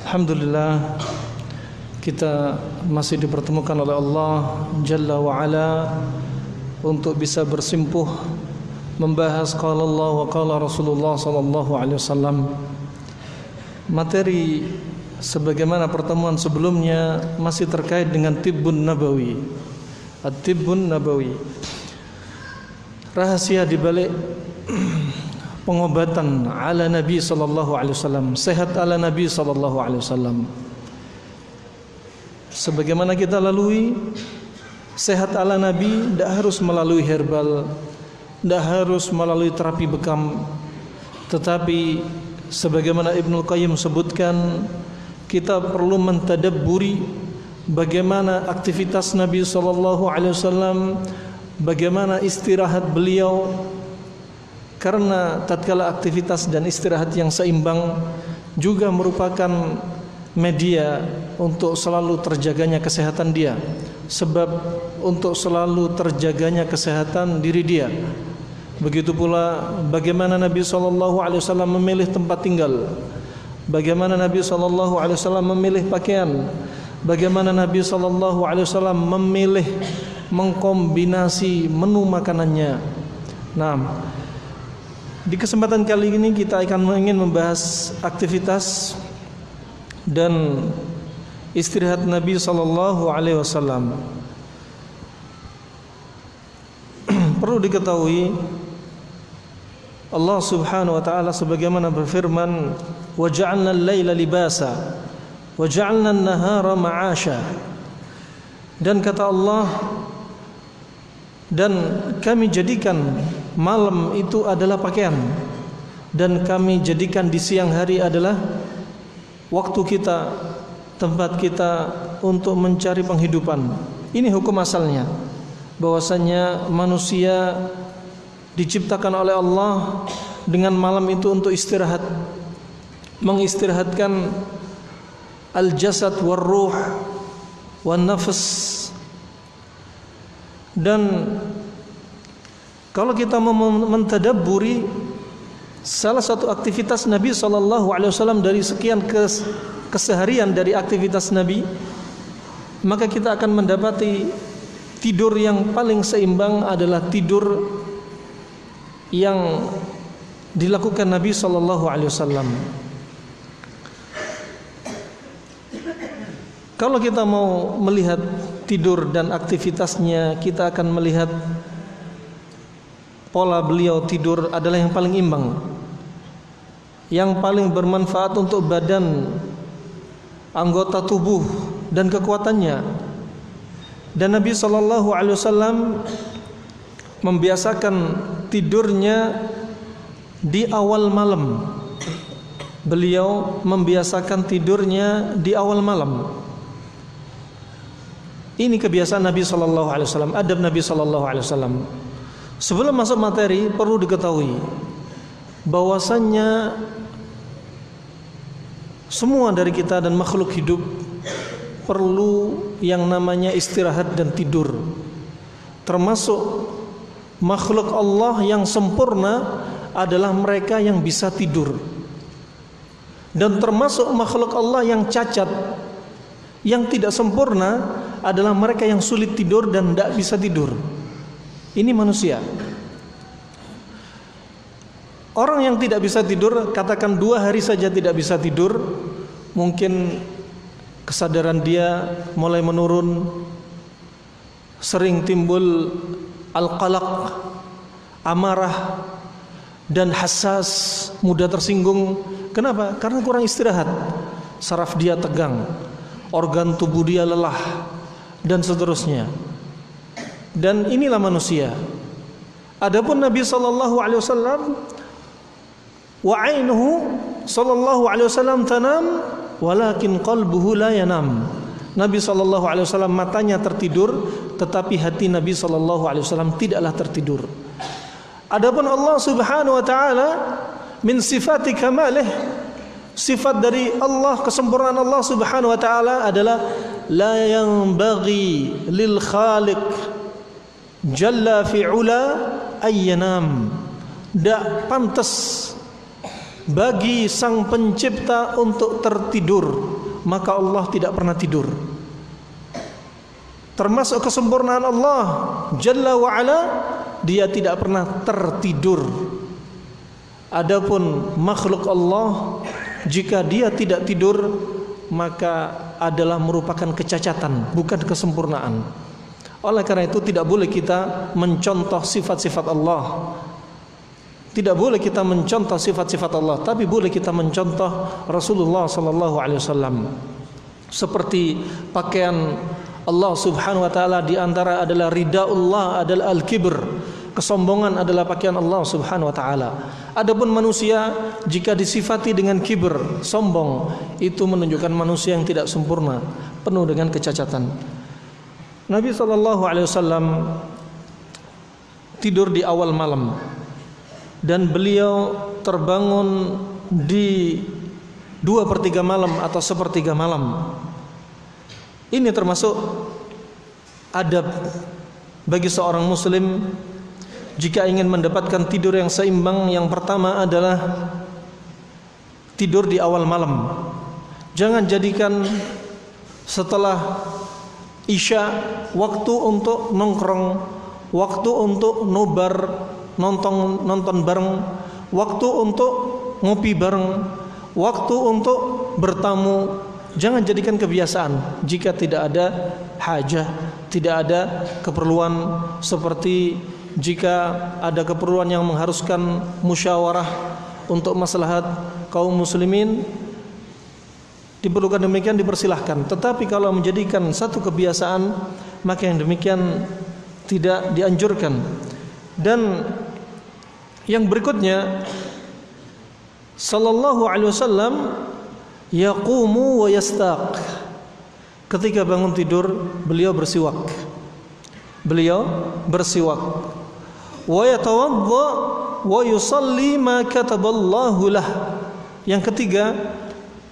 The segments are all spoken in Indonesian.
Alhamdulillah kita masih dipertemukan oleh Allah Jalla wa ala untuk bisa bersimpuh membahas qala Allah wa qala Rasulullah sallallahu alaihi wasallam. Materi sebagaimana pertemuan sebelumnya masih terkait dengan tibbun nabawi. At-tibbun nabawi. Rahasia di balik pengobatan ala Nabi sallallahu alaihi wasallam, sehat ala Nabi sallallahu alaihi wasallam. Sebagaimana kita lalui sehat ala Nabi tidak harus melalui herbal, tidak harus melalui terapi bekam, tetapi sebagaimana Ibnu Qayyim sebutkan kita perlu mentadabburi bagaimana aktivitas Nabi sallallahu alaihi wasallam, bagaimana istirahat beliau karena tatkala aktivitas dan istirahat yang seimbang juga merupakan media untuk selalu terjaganya kesehatan dia. Sebab untuk selalu terjaganya kesehatan diri dia. Begitu pula bagaimana Nabi sallallahu alaihi wasallam memilih tempat tinggal? Bagaimana Nabi sallallahu alaihi wasallam memilih pakaian? Bagaimana Nabi sallallahu alaihi wasallam memilih mengkombinasi menu makanannya? Nah di kesempatan kali ini kita akan ingin membahas aktivitas dan istirahat Nabi sallallahu alaihi wasallam. Perlu diketahui Allah Subhanahu wa taala sebagaimana berfirman, "Wa ja'alna al-laila libasa wa ja'alna an-nahara ma'asha." Dan kata Allah, dan kami jadikan malam itu adalah pakaian. Dan kami jadikan di siang hari adalah waktu kita tempat kita untuk mencari penghidupan. Ini hukum asalnya. Bahwasanya manusia diciptakan oleh Allah dengan malam itu untuk istirahat. Mengistirahatkan al-jasad war ruh wan nafs dan kalau kita mentadabburi salah satu aktivitas Nabi wasallam dari sekian kes, keseharian dari aktivitas Nabi maka kita akan mendapati tidur yang paling seimbang adalah tidur yang dilakukan Nabi wasallam. Kalau kita mau melihat tidur dan aktivitasnya, kita akan melihat pola beliau tidur adalah yang paling imbang. Yang paling bermanfaat untuk badan, anggota tubuh dan kekuatannya. Dan Nabi sallallahu alaihi wasallam membiasakan tidurnya di awal malam. Beliau membiasakan tidurnya di awal malam. Ini kebiasaan Nabi Shallallahu Alaihi Wasallam, adab Nabi Shallallahu Alaihi Wasallam. Sebelum masuk materi, perlu diketahui bahwasannya semua dari kita dan makhluk hidup perlu yang namanya istirahat dan tidur. Termasuk makhluk Allah yang sempurna adalah mereka yang bisa tidur. Dan termasuk makhluk Allah yang cacat, yang tidak sempurna adalah mereka yang sulit tidur dan tidak bisa tidur. Ini manusia. Orang yang tidak bisa tidur, katakan dua hari saja tidak bisa tidur, mungkin kesadaran dia mulai menurun, sering timbul al-qalaq, amarah, dan hassas, mudah tersinggung. Kenapa? Karena kurang istirahat. Saraf dia tegang, organ tubuh dia lelah, dan seterusnya. Dan inilah manusia. Adapun Nabi sallallahu alaihi wasallam wa ainuhu sallallahu alaihi wasallam tanam walakin qalbuhu la yanam. Nabi sallallahu alaihi wasallam matanya tertidur tetapi hati Nabi sallallahu alaihi wasallam tidaklah tertidur. Adapun Allah Subhanahu wa taala min sifati kamalih sifat dari Allah kesempurnaan Allah Subhanahu wa taala adalah la yang bagi lil khaliq jalla fi'ula ayyanam. Tidak pantas bagi sang pencipta untuk tertidur. Maka Allah tidak pernah tidur. Termasuk kesempurnaan Allah. Jalla wa ala dia tidak pernah tertidur. Adapun makhluk Allah jika dia tidak tidur maka adalah merupakan kecacatan bukan kesempurnaan oleh karena itu tidak boleh kita mencontoh sifat-sifat Allah tidak boleh kita mencontoh sifat-sifat Allah, tapi boleh kita mencontoh Rasulullah sallallahu alaihi wasallam. Seperti pakaian Allah Subhanahu wa taala di antara adalah ridaullah adalah al-kibr. Kesombongan adalah pakaian Allah Subhanahu wa taala. Adapun manusia jika disifati dengan kibr, sombong, itu menunjukkan manusia yang tidak sempurna, penuh dengan kecacatan. Nabi sallallahu alaihi wasallam tidur di awal malam dan beliau terbangun di dua per tiga malam atau sepertiga malam. Ini termasuk adab bagi seorang muslim jika ingin mendapatkan tidur yang seimbang yang pertama adalah tidur di awal malam. Jangan jadikan setelah isya waktu untuk nongkrong, waktu untuk nobar nonton nonton bareng, waktu untuk ngopi bareng, waktu untuk bertamu. Jangan jadikan kebiasaan jika tidak ada hajah, tidak ada keperluan seperti jika ada keperluan yang mengharuskan musyawarah untuk maslahat kaum muslimin diperlukan demikian dipersilahkan tetapi kalau menjadikan satu kebiasaan maka yang demikian tidak dianjurkan dan yang berikutnya sallallahu alaihi wasallam yaqumu wa yastaq. Ketika bangun tidur, beliau bersiwak. Beliau bersiwak. Wa yatawadda wa yusalli ma kataballahu lah. Yang ketiga,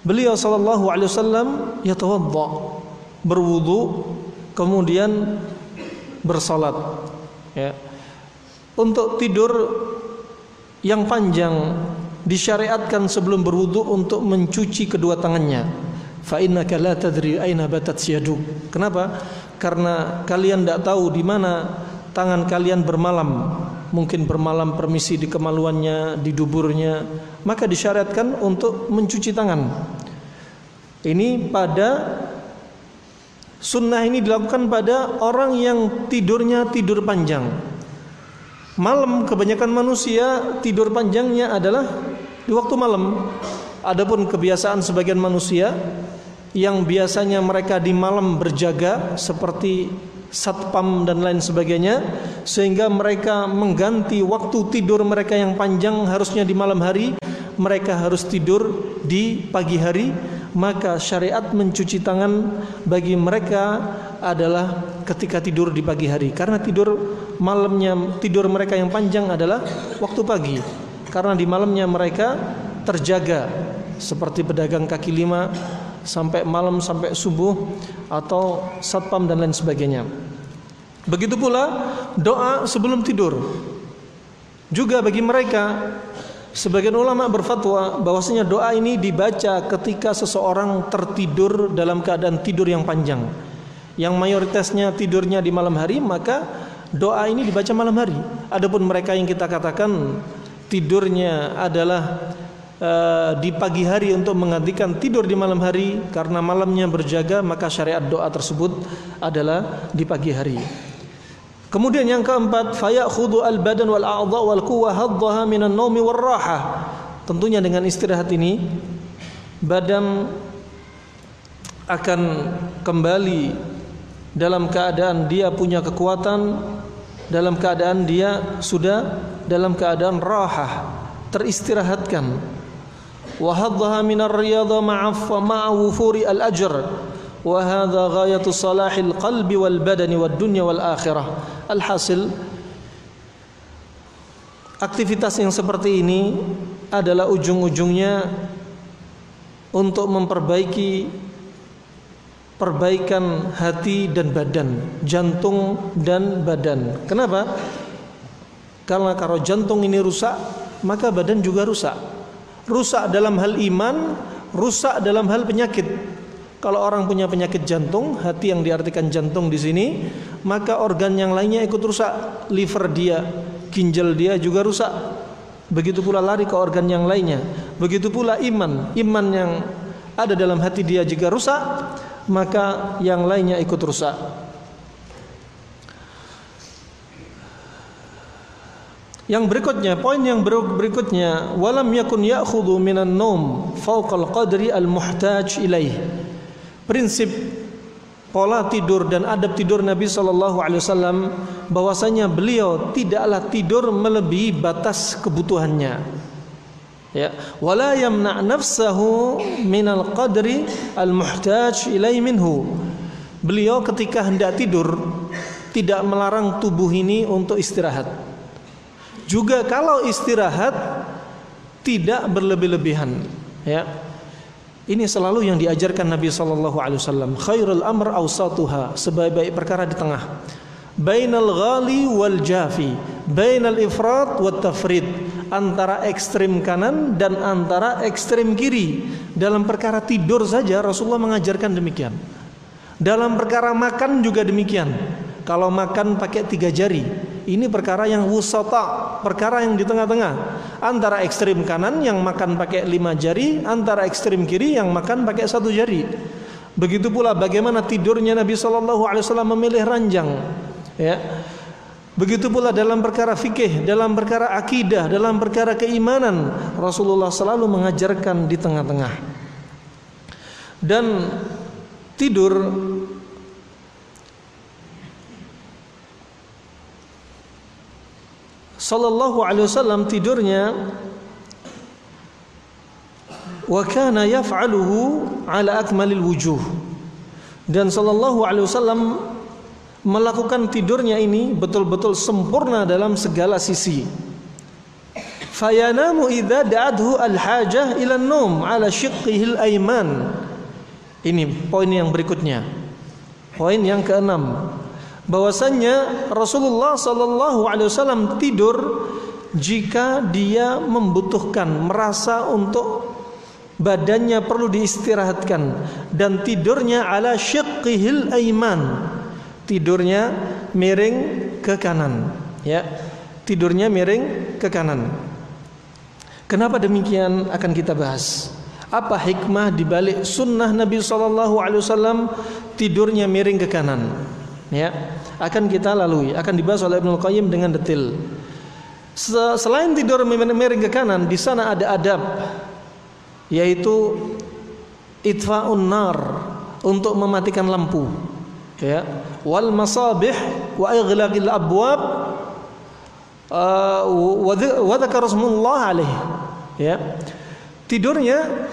beliau sallallahu alaihi wasallam yatawadda, berwudu, kemudian bersalat. Ya. Untuk tidur yang panjang disyariatkan sebelum berwudu untuk mencuci kedua tangannya. Fa innaka la tadri aina batat yaduk. Kenapa? Karena kalian tidak tahu di mana tangan kalian bermalam. Mungkin bermalam permisi di kemaluannya, di duburnya, maka disyariatkan untuk mencuci tangan. Ini pada sunnah ini dilakukan pada orang yang tidurnya tidur panjang Malam kebanyakan manusia tidur panjangnya adalah di waktu malam. Adapun kebiasaan sebagian manusia yang biasanya mereka di malam berjaga seperti satpam dan lain sebagainya sehingga mereka mengganti waktu tidur mereka yang panjang harusnya di malam hari mereka harus tidur di pagi hari maka syariat mencuci tangan bagi mereka adalah ketika tidur di pagi hari. Karena tidur malamnya tidur mereka yang panjang adalah waktu pagi. Karena di malamnya mereka terjaga seperti pedagang kaki lima sampai malam sampai subuh atau satpam dan lain sebagainya. Begitu pula doa sebelum tidur juga bagi mereka Sebagian ulama berfatwa bahwasanya doa ini dibaca ketika seseorang tertidur dalam keadaan tidur yang panjang. Yang mayoritasnya tidurnya di malam hari, maka doa ini dibaca malam hari. Adapun mereka yang kita katakan tidurnya adalah uh, di pagi hari untuk menggantikan tidur di malam hari karena malamnya berjaga, maka syariat doa tersebut adalah di pagi hari. Kemudian yang keempat, fayakhudhu al-badan wal a'dha wal quwwa haddaha minan naumi wal raha. Tentunya dengan istirahat ini badan akan kembali dalam keadaan dia punya kekuatan, dalam keadaan dia sudah dalam keadaan raha, teristirahatkan. Wa haddaha minar riyadha ma'a ma'awufuri al-ajr wa hadha salahil qalbi wal badani wal dunya wal akhirah alhasil aktivitas yang seperti ini adalah ujung-ujungnya untuk memperbaiki perbaikan hati dan badan, jantung dan badan. Kenapa? Karena kalau jantung ini rusak, maka badan juga rusak. Rusak dalam hal iman, rusak dalam hal penyakit. Kalau orang punya penyakit jantung, hati yang diartikan jantung di sini, maka organ yang lainnya ikut rusak. Liver dia, ginjal dia juga rusak. Begitu pula lari ke organ yang lainnya. Begitu pula iman, iman yang ada dalam hati dia juga rusak, maka yang lainnya ikut rusak. Yang berikutnya, poin yang berikutnya, walam yakun ya'khudhu minan naum fawqa al-qadri al-muhtaj ilaih prinsip pola tidur dan adab tidur Nabi Shallallahu Alaihi Wasallam bahwasanya beliau tidaklah tidur melebihi batas kebutuhannya. Ya wala yamna nafsahu minal qadri al muhtaj ilai minhu. Beliau ketika hendak tidur tidak melarang tubuh ini untuk istirahat. Juga kalau istirahat tidak berlebih-lebihan ya ini selalu yang diajarkan Nabi sallallahu alaihi wasallam. Khairul amr awsatuha, sebaik-baik perkara di tengah. Bainal ghali wal jafi, bainal ifrat wat tafrid, antara ekstrim kanan dan antara ekstrim kiri. Dalam perkara tidur saja Rasulullah mengajarkan demikian. Dalam perkara makan juga demikian. Kalau makan pakai tiga jari, ini perkara yang wusata, perkara yang di tengah-tengah. Antara ekstrim kanan yang makan pakai lima jari, antara ekstrim kiri yang makan pakai satu jari. Begitu pula bagaimana tidurnya Nabi Shallallahu Alaihi Wasallam memilih ranjang. Ya. Begitu pula dalam perkara fikih, dalam perkara akidah, dalam perkara keimanan, Rasulullah selalu mengajarkan di tengah-tengah. Dan tidur sallallahu alaihi wasallam tidurnya wa kana yaf'aluhu ala akmalil wujuh. Dan sallallahu alaihi wasallam melakukan tidurnya ini betul-betul sempurna dalam segala sisi. Fayanamu idza da'adhu al-hajah ila an-num ala shiqqihi al-ayman ini poin yang berikutnya. Poin yang keenam bahwasannya Rasulullah Sallallahu Alaihi Wasallam tidur jika dia membutuhkan merasa untuk badannya perlu diistirahatkan dan tidurnya ala syiqqihil aiman tidurnya miring ke kanan ya tidurnya miring ke kanan. Kenapa demikian akan kita bahas? Apa hikmah dibalik sunnah Nabi Sallallahu Alaihi Wasallam tidurnya miring ke kanan ya akan kita lalui akan dibahas oleh Ibnu Qayyim dengan detail selain tidur miring ke kanan di sana ada adab yaitu itfaun nar untuk mematikan lampu. Ya wal masabih wa ighlaqil abwab uh, wa dzakara alaih. Ya tidurnya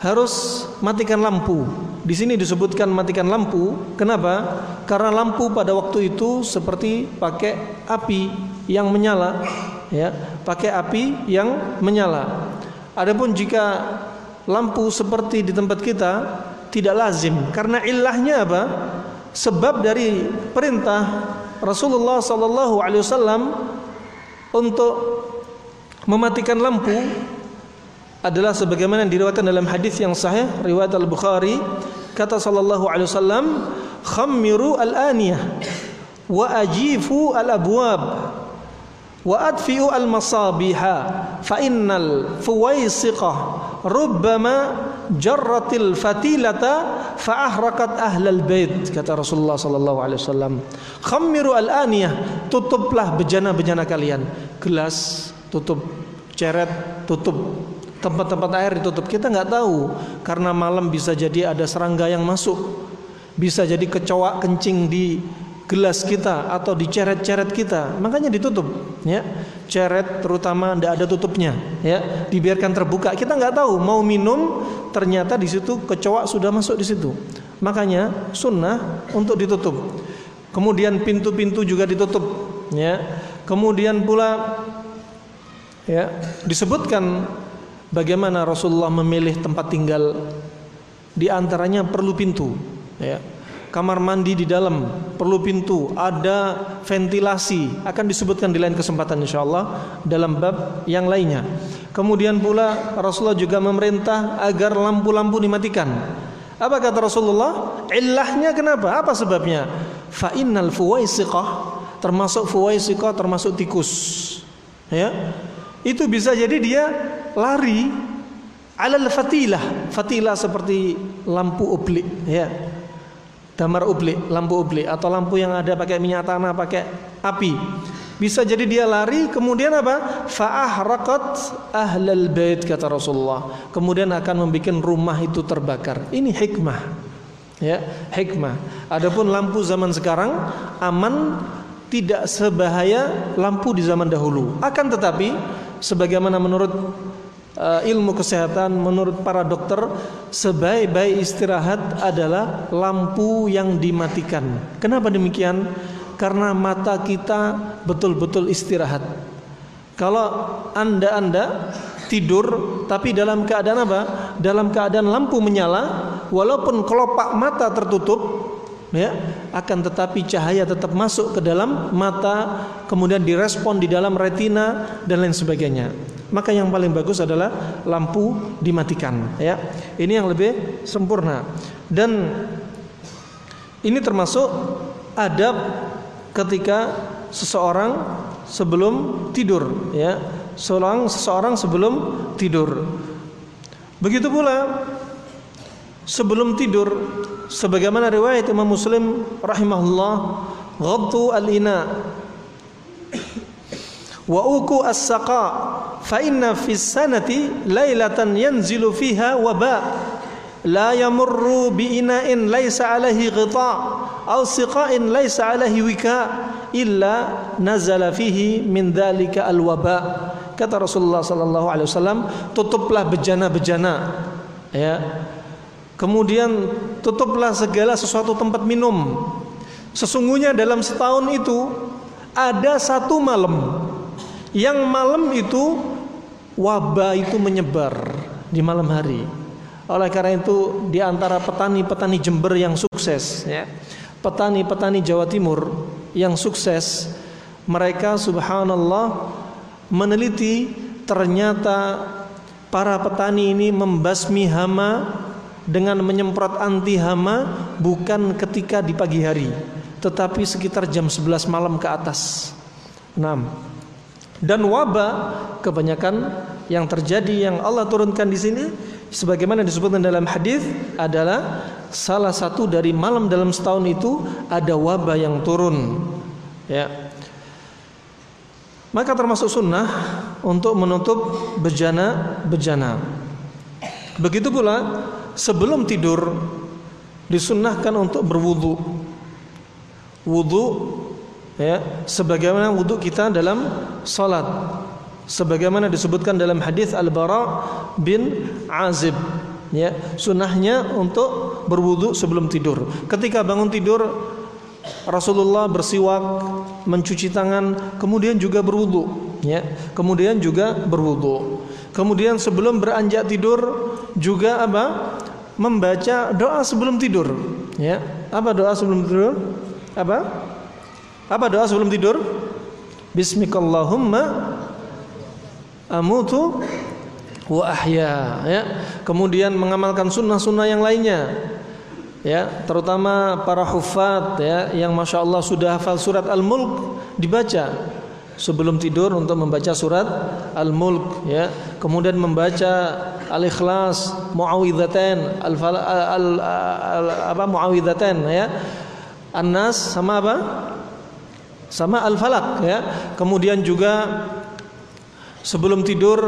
harus matikan lampu di sini disebutkan matikan lampu. Kenapa? Karena lampu pada waktu itu seperti pakai api yang menyala, ya, pakai api yang menyala. Adapun jika lampu seperti di tempat kita tidak lazim karena ilahnya apa? Sebab dari perintah Rasulullah sallallahu alaihi wasallam untuk mematikan lampu adalah sebagaimana yang diriwayatkan dalam hadis yang sahih riwayat Al-Bukhari. Kata sallallahu alaihi wasallam khammiru al-aniyah wa ajifu al-abwab wa adfi'u al-masabiha fa innal fuwaisiqah rubbama jarratil fatilata fa ahraqat ahlal bait kata Rasulullah sallallahu alaihi wasallam. Khammiru al-aniyah tutuplah bejana-bejana kalian. Gelas tutup ceret tutup tempat-tempat air ditutup kita nggak tahu karena malam bisa jadi ada serangga yang masuk bisa jadi kecoa kencing di gelas kita atau di ceret-ceret kita, makanya ditutup, ya. Ceret terutama tidak ada tutupnya, ya. Dibiarkan terbuka. Kita nggak tahu mau minum, ternyata di situ kecoa sudah masuk di situ. Makanya sunnah untuk ditutup. Kemudian pintu-pintu juga ditutup, ya. Kemudian pula ya disebutkan bagaimana Rasulullah memilih tempat tinggal di antaranya perlu pintu, ya kamar mandi di dalam perlu pintu, ada ventilasi akan disebutkan di lain kesempatan insyaallah dalam bab yang lainnya. Kemudian pula Rasulullah juga memerintah agar lampu-lampu dimatikan. Apa kata Rasulullah? Illahnya kenapa? Apa sebabnya? Fa innal fuwaisiqah termasuk fuwaisiqah termasuk tikus. Ya. Itu bisa jadi dia lari alal fatilah. Fatilah seperti lampu oblik ya damar ubli, lampu ubli atau lampu yang ada pakai minyak tanah, pakai api. Bisa jadi dia lari kemudian apa? Fa'ahraqat ahlal bait kata Rasulullah. Kemudian akan membuat rumah itu terbakar. Ini hikmah. Ya, hikmah. Adapun lampu zaman sekarang aman tidak sebahaya lampu di zaman dahulu. Akan tetapi sebagaimana menurut uh, ilmu kesehatan menurut para dokter sebaik-baik istirahat adalah lampu yang dimatikan. Kenapa demikian? Karena mata kita betul-betul istirahat. Kalau Anda-anda tidur tapi dalam keadaan apa? Dalam keadaan lampu menyala walaupun kelopak mata tertutup ya akan tetapi cahaya tetap masuk ke dalam mata kemudian direspon di dalam retina dan lain sebagainya maka yang paling bagus adalah lampu dimatikan ya. Ini yang lebih sempurna. Dan ini termasuk adab ketika seseorang sebelum tidur ya. Seorang seseorang sebelum tidur. Begitu pula sebelum tidur sebagaimana riwayat Imam Muslim rahimahullah ghaddu al-ina wa uku as-saqa fa inna fi sanati lailatan yanzilu fiha waba. La yamurru bi ina'in laysa alaihi ghita aw siqa'in laysa alaihi wika illa nazala fihi min dhalika al-waba. Kata Rasulullah sallallahu alaihi wasallam tutuplah bejana-bejana ya. Kemudian tutuplah segala sesuatu tempat minum. Sesungguhnya dalam setahun itu ada satu malam yang malam itu wabah itu menyebar di malam hari. Oleh karena itu di antara petani-petani Jember yang sukses ya. Petani-petani Jawa Timur yang sukses mereka subhanallah meneliti ternyata para petani ini membasmi hama dengan menyemprot anti hama bukan ketika di pagi hari tetapi sekitar jam 11 malam ke atas. 6 dan wabah kebanyakan yang terjadi yang Allah turunkan di sini sebagaimana disebutkan dalam hadis adalah salah satu dari malam dalam setahun itu ada wabah yang turun. Ya. Maka termasuk sunnah untuk menutup bejana-bejana. Begitu pula sebelum tidur disunnahkan untuk berwudu. Wudu ya sebagaimana wudhu kita dalam salat. Sebagaimana disebutkan dalam hadis Al-Bara bin Azib. Ya sunnahnya untuk berwudhu sebelum tidur. Ketika bangun tidur Rasulullah bersiwak mencuci tangan kemudian juga berwudhu ya kemudian juga berwudhu kemudian sebelum beranjak tidur juga apa? Membaca doa sebelum tidur. Ya apa doa sebelum tidur? Apa apa doa sebelum tidur? Bismikallahumma amutu wa ahya ya. Kemudian mengamalkan sunnah-sunnah yang lainnya. Ya, terutama para hufat ya yang Masya Allah sudah hafal surat Al-Mulk dibaca sebelum tidur untuk membaca surat Al-Mulk ya. Kemudian membaca Al-Ikhlas, Muawwidzatain, al, al, al, al apa Muawwidzatain ya. An-Nas sama apa? Sama al-falak ya. Kemudian juga sebelum tidur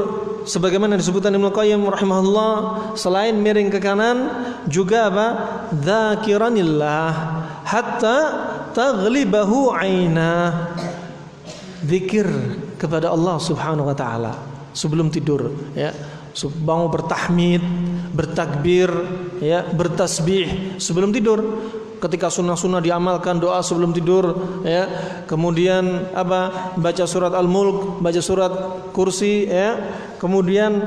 sebagaimana disebutkan Ibnu Qayyim rahimahullah selain miring ke kanan juga apa? Dzakiranillah hatta taghlibahu aina zikir kepada Allah Subhanahu wa taala sebelum tidur ya bangun bertahmid bertakbir ya bertasbih sebelum tidur ketika sunnah-sunnah diamalkan doa sebelum tidur ya. Kemudian apa? Baca surat al-mulk baca surat kursi ya. Kemudian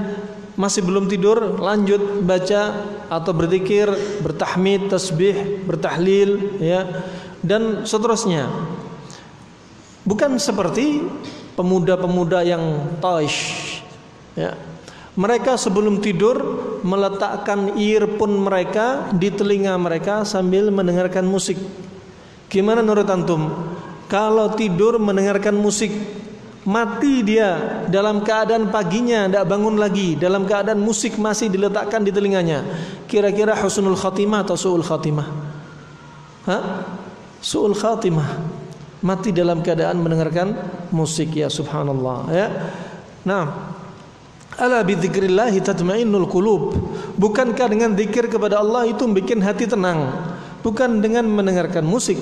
masih belum tidur lanjut baca atau berzikir bertahmid tasbih bertahlil ya. Dan seterusnya. Bukan seperti pemuda-pemuda yang taish ya mereka sebelum tidur meletakkan earphone mereka di telinga mereka sambil mendengarkan musik. Gimana menurut antum? Kalau tidur mendengarkan musik, mati dia dalam keadaan paginya tidak bangun lagi, dalam keadaan musik masih diletakkan di telinganya. Kira-kira husnul khatimah atau suul khatimah? Hah? Suul khatimah. Mati dalam keadaan mendengarkan musik ya subhanallah ya. Nah, Ala bidzikrillah tatmainnul qulub. Bukankah dengan zikir kepada Allah itu bikin hati tenang? Bukan dengan mendengarkan musik.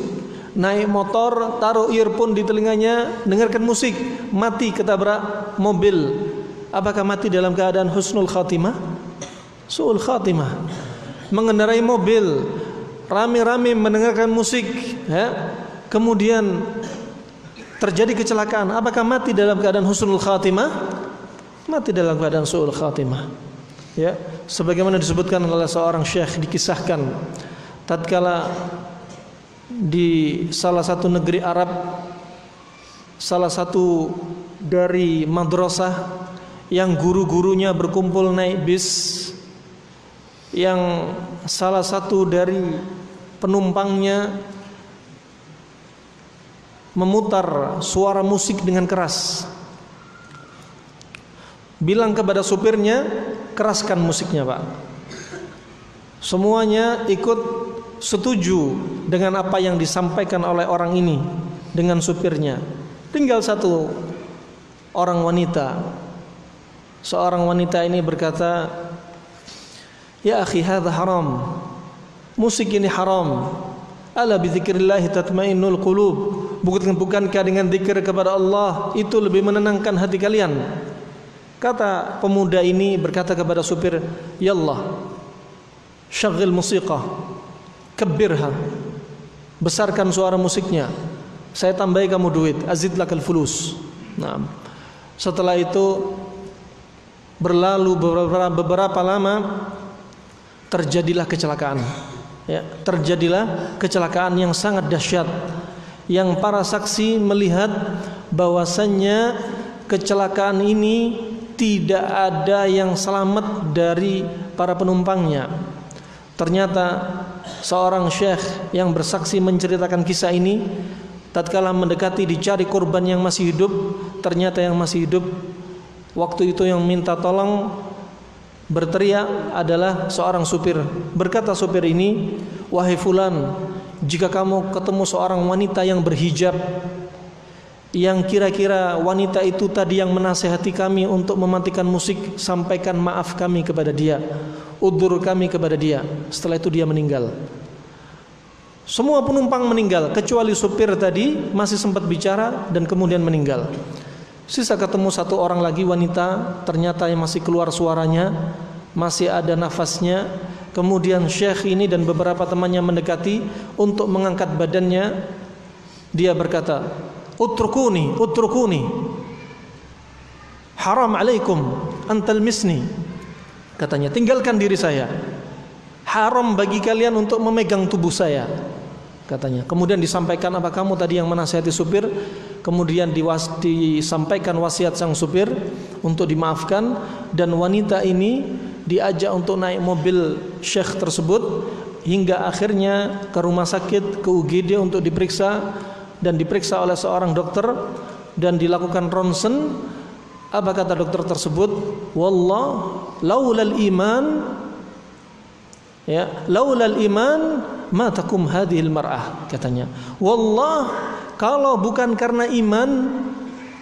Naik motor, taruh earphone di telinganya, dengarkan musik, mati ketabrak mobil. Apakah mati dalam keadaan husnul khatimah? Suul khatimah. Mengendarai mobil, rame-rame mendengarkan musik, ya. Kemudian terjadi kecelakaan, apakah mati dalam keadaan husnul khatimah? Mati dalam keadaan suul khatimah. Ya, sebagaimana disebutkan oleh seorang syekh dikisahkan tatkala di salah satu negeri Arab salah satu dari madrasah yang guru-gurunya berkumpul naik bis yang salah satu dari penumpangnya memutar suara musik dengan keras bilang kepada supirnya keraskan musiknya pak. Semuanya ikut setuju dengan apa yang disampaikan oleh orang ini dengan supirnya. Tinggal satu orang wanita. Seorang wanita ini berkata ya akhi hadha haram. Musik ini haram. Ala bizikrillah tatmainnul qulub. Bukan bukankah dengan zikir kepada Allah itu lebih menenangkan hati kalian Kata pemuda ini berkata kepada supir, "Ya Allah, syaghil musiqah, kabirha." Besarkan suara musiknya. Saya tambahi kamu duit, azid lakal fulus. Nah, setelah itu berlalu beberapa, beberapa lama terjadilah kecelakaan. Ya, terjadilah kecelakaan yang sangat dahsyat yang para saksi melihat bahwasannya kecelakaan ini tidak ada yang selamat dari para penumpangnya. Ternyata seorang syekh yang bersaksi menceritakan kisah ini tatkala mendekati dicari korban yang masih hidup, ternyata yang masih hidup waktu itu yang minta tolong berteriak adalah seorang supir. Berkata supir ini, "Wahai fulan, jika kamu ketemu seorang wanita yang berhijab yang kira-kira wanita itu tadi yang menasehati kami untuk mematikan musik sampaikan maaf kami kepada dia. Udur kami kepada dia. Setelah itu dia meninggal. Semua penumpang meninggal kecuali supir tadi masih sempat bicara dan kemudian meninggal. Sisa ketemu satu orang lagi wanita ternyata yang masih keluar suaranya masih ada nafasnya. Kemudian syekh ini dan beberapa temannya mendekati untuk mengangkat badannya. Dia berkata utrukuni utrukuni. Haram alaikum antal misni katanya tinggalkan diri saya. Haram bagi kalian untuk memegang tubuh saya. Katanya kemudian disampaikan apa kamu tadi yang menasihati supir? Kemudian diwas, disampaikan wasiat sang supir untuk dimaafkan. Dan wanita ini diajak untuk naik mobil syekh tersebut hingga akhirnya ke rumah sakit ke UGD untuk diperiksa dan diperiksa oleh seorang dokter dan dilakukan ronsen apa kata dokter tersebut? Wallah laulal iman ya laulal iman ma takum hadhil mar'ah katanya. Wallah kalau bukan karena iman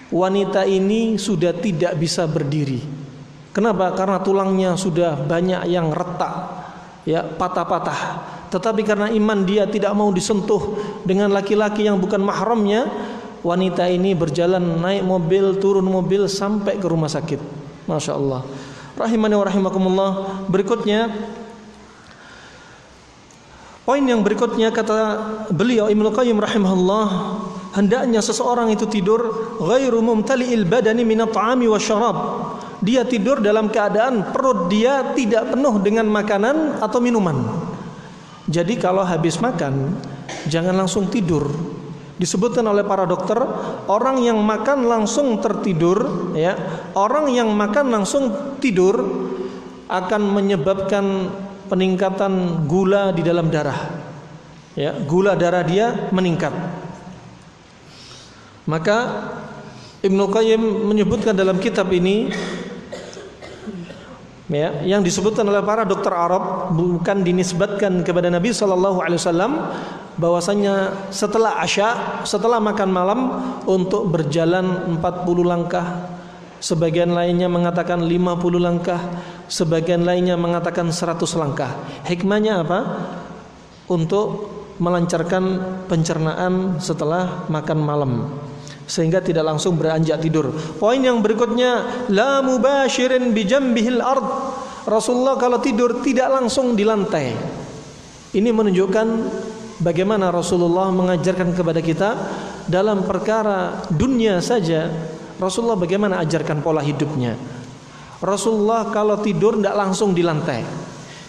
wanita ini sudah tidak bisa berdiri. Kenapa? Karena tulangnya sudah banyak yang retak ya patah-patah tetapi karena iman dia tidak mau disentuh dengan laki-laki yang bukan mahramnya, wanita ini berjalan naik mobil, turun mobil sampai ke rumah sakit. Masya Allah. Rahimani wa rahimakumullah. Berikutnya Poin yang berikutnya kata beliau Ibnu Qayyim rahimahullah hendaknya seseorang itu tidur ghairu mumtali'il badani min at'ami wa syarab. Dia tidur dalam keadaan perut dia tidak penuh dengan makanan atau minuman. Jadi kalau habis makan jangan langsung tidur. Disebutkan oleh para dokter, orang yang makan langsung tertidur ya, orang yang makan langsung tidur akan menyebabkan peningkatan gula di dalam darah. Ya, gula darah dia meningkat. Maka Ibnu Qayyim menyebutkan dalam kitab ini ya, yang disebutkan oleh para dokter Arab bukan dinisbatkan kepada Nabi Shallallahu Alaihi Wasallam bahwasanya setelah asya setelah makan malam untuk berjalan 40 langkah sebagian lainnya mengatakan 50 langkah, sebagian lainnya mengatakan 100 langkah. Hikmahnya apa? Untuk melancarkan pencernaan setelah makan malam sehingga tidak langsung beranjak tidur. Poin yang berikutnya la mubashirin bijambihil ard. Rasulullah kalau tidur tidak langsung di lantai. Ini menunjukkan bagaimana Rasulullah mengajarkan kepada kita dalam perkara dunia saja Rasulullah bagaimana ajarkan pola hidupnya? Rasulullah kalau tidur tidak langsung di lantai.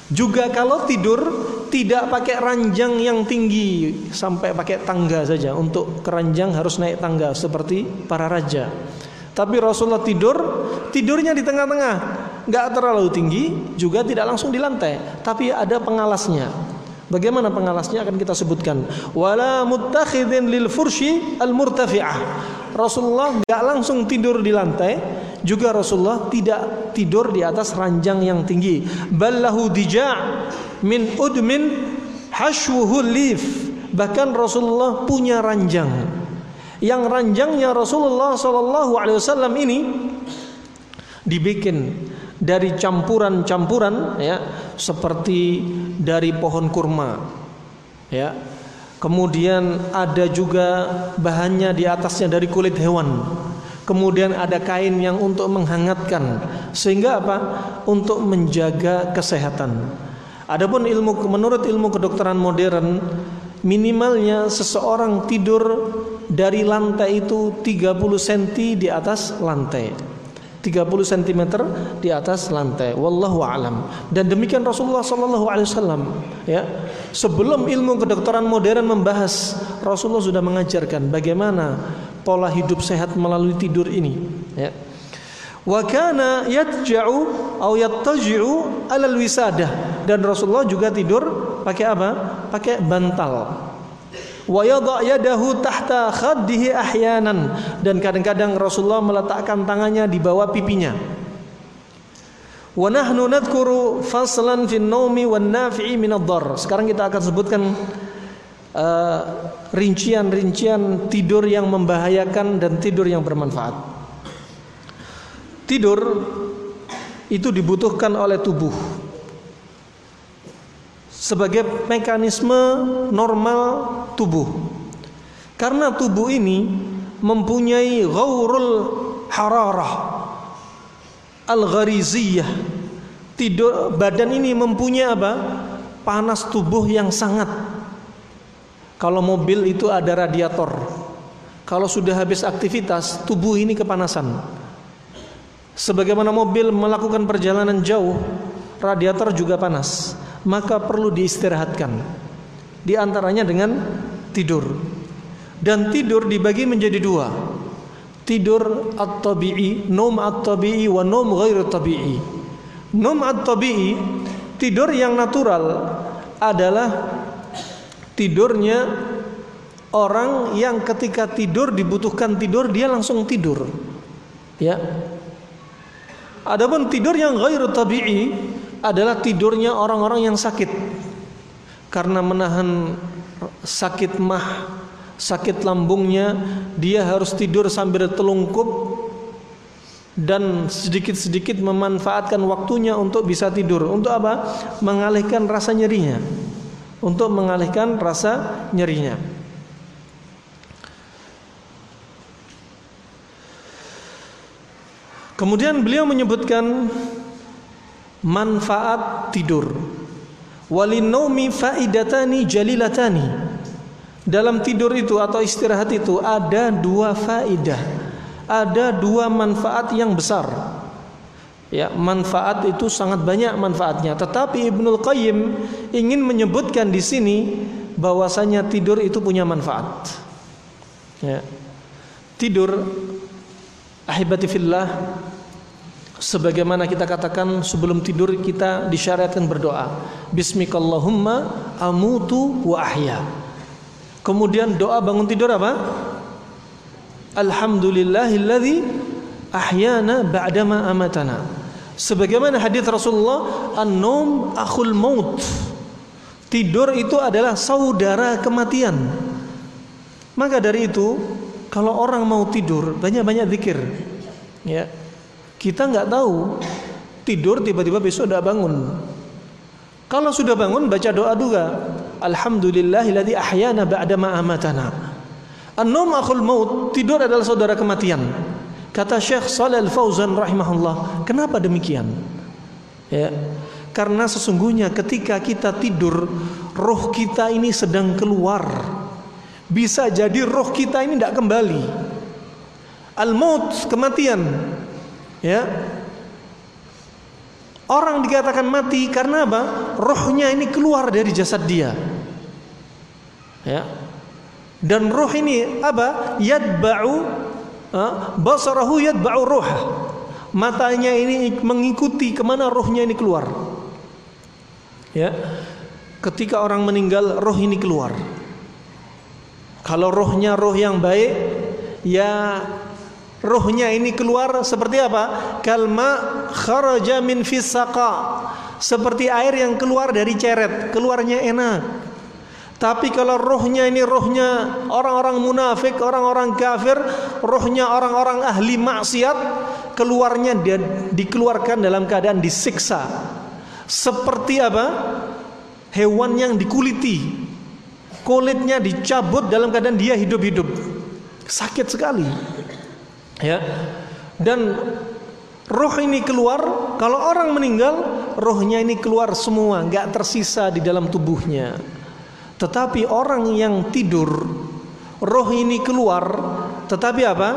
Juga kalau tidur tidak pakai ranjang yang tinggi sampai pakai tangga saja. Untuk keranjang harus naik tangga seperti para raja. Tapi Rasulullah tidur, tidurnya di tengah-tengah, nggak terlalu tinggi, juga tidak langsung di lantai, tapi ada pengalasnya. Bagaimana pengalasnya akan kita sebutkan. Wala muttakhidin lil furshi al murtafi'ah. Rasulullah nggak langsung tidur di lantai, juga Rasulullah tidak tidur di atas ranjang yang tinggi. Ballahu dija' min udmin hashwuhu lif. Bahkan Rasulullah punya ranjang. Yang ranjangnya Rasulullah Shallallahu Alaihi Wasallam ini dibikin dari campuran-campuran ya seperti dari pohon kurma ya kemudian ada juga bahannya di atasnya dari kulit hewan kemudian ada kain yang untuk menghangatkan. Sehingga apa? Untuk menjaga kesehatan. Adapun ilmu menurut ilmu kedokteran modern minimalnya seseorang tidur dari lantai itu 30 cm di atas lantai 30 cm di atas lantai. Wallahu alam. Dan demikian Rasulullah sallallahu alaihi wasallam ya. Sebelum ilmu kedokteran modern membahas, Rasulullah sudah mengajarkan bagaimana pola hidup sehat melalui tidur ini, ya. Wa kana yatja'u atau yattaji'u 'alal wisadah dan Rasulullah juga tidur pakai apa? Pakai bantal wa yadha yadahu tahta khaddihi ahyanan. Dan kadang-kadang Rasulullah meletakkan tangannya di bawah pipinya. Wa nahnu nadhkuru faslan fin naumi wan nafi'i min ad sekarang kita akan sebutkan uh, rincian-rincian tidur yang membahayakan dan tidur yang bermanfaat. Tidur itu dibutuhkan oleh tubuh sebagai mekanisme normal tubuh. Karena tubuh ini mempunyai ghaurul hararah al-ghariziyah. Tidur badan ini mempunyai apa? Panas tubuh yang sangat. Kalau mobil itu ada radiator. Kalau sudah habis aktivitas, tubuh ini kepanasan. Sebagaimana mobil melakukan perjalanan jauh, radiator juga panas maka perlu diistirahatkan. Di antaranya dengan tidur. Dan tidur dibagi menjadi dua. Tidur at-tabi'i, nom at-tabi'i wa nom ghair tabi'i. Nom at-tabi'i, tidur yang natural adalah tidurnya orang yang ketika tidur dibutuhkan tidur dia langsung tidur. Ya. Adapun tidur yang ghair tabi'i adalah tidurnya orang-orang yang sakit. Karena menahan sakit mah sakit lambungnya dia harus tidur sambil telungkup dan sedikit-sedikit memanfaatkan waktunya untuk bisa tidur. Untuk apa? Mengalihkan rasa nyerinya. Untuk mengalihkan rasa nyerinya. Kemudian beliau menyebutkan manfaat tidur. Walinaumi faidatani jalilatani. Dalam tidur itu atau istirahat itu ada dua faidah. Ada dua manfaat yang besar. Ya, manfaat itu sangat banyak manfaatnya. Tetapi Ibnul Qayyim ingin menyebutkan di sini bahwasanya tidur itu punya manfaat. Ya. Tidur Ahibati fillah Sebagaimana kita katakan sebelum tidur kita disyariatkan berdoa. Bismikallahumma amutu wa ahya. Kemudian doa bangun tidur apa? Alhamdulillahilladzi ahyana ba'dama amatana. Sebagaimana hadis Rasulullah An-num akhul maut. Tidur itu adalah saudara kematian. Maka dari itu kalau orang mau tidur banyak-banyak zikir. Ya kita nggak tahu. Tidur tiba-tiba besok udah bangun. Kalau sudah bangun baca doa juga. Alhamdulillahilladzi ahyana ba'da ma amatana. An-naum akhul maut tidur adalah saudara kematian. Kata Syekh Shalal Al-Fauzan rahimahullah kenapa demikian? Ya karena sesungguhnya ketika kita tidur roh kita ini sedang keluar. Bisa jadi roh kita ini tidak kembali. Al-maut kematian. Ya. Orang dikatakan mati karena apa? Rohnya ini keluar dari jasad dia. Ya. Dan roh ini apa? Yadba'u basarahu yadba'u roh. Matanya ini mengikuti ke mana rohnya ini keluar. Ya. Ketika orang meninggal, roh ini keluar. Kalau rohnya roh yang baik, ya rohnya ini keluar seperti apa? Kalma kharaja min fisaqa. Seperti air yang keluar dari ceret, keluarnya enak. Tapi kalau rohnya ini rohnya orang-orang munafik, orang-orang kafir, rohnya orang-orang ahli maksiat, keluarnya dia dikeluarkan dalam keadaan disiksa. Seperti apa? Hewan yang dikuliti, kulitnya dicabut dalam keadaan dia hidup-hidup. Sakit sekali. Ya. Dan roh ini keluar, kalau orang meninggal, rohnya ini keluar semua, nggak tersisa di dalam tubuhnya. Tetapi orang yang tidur, roh ini keluar, tetapi apa?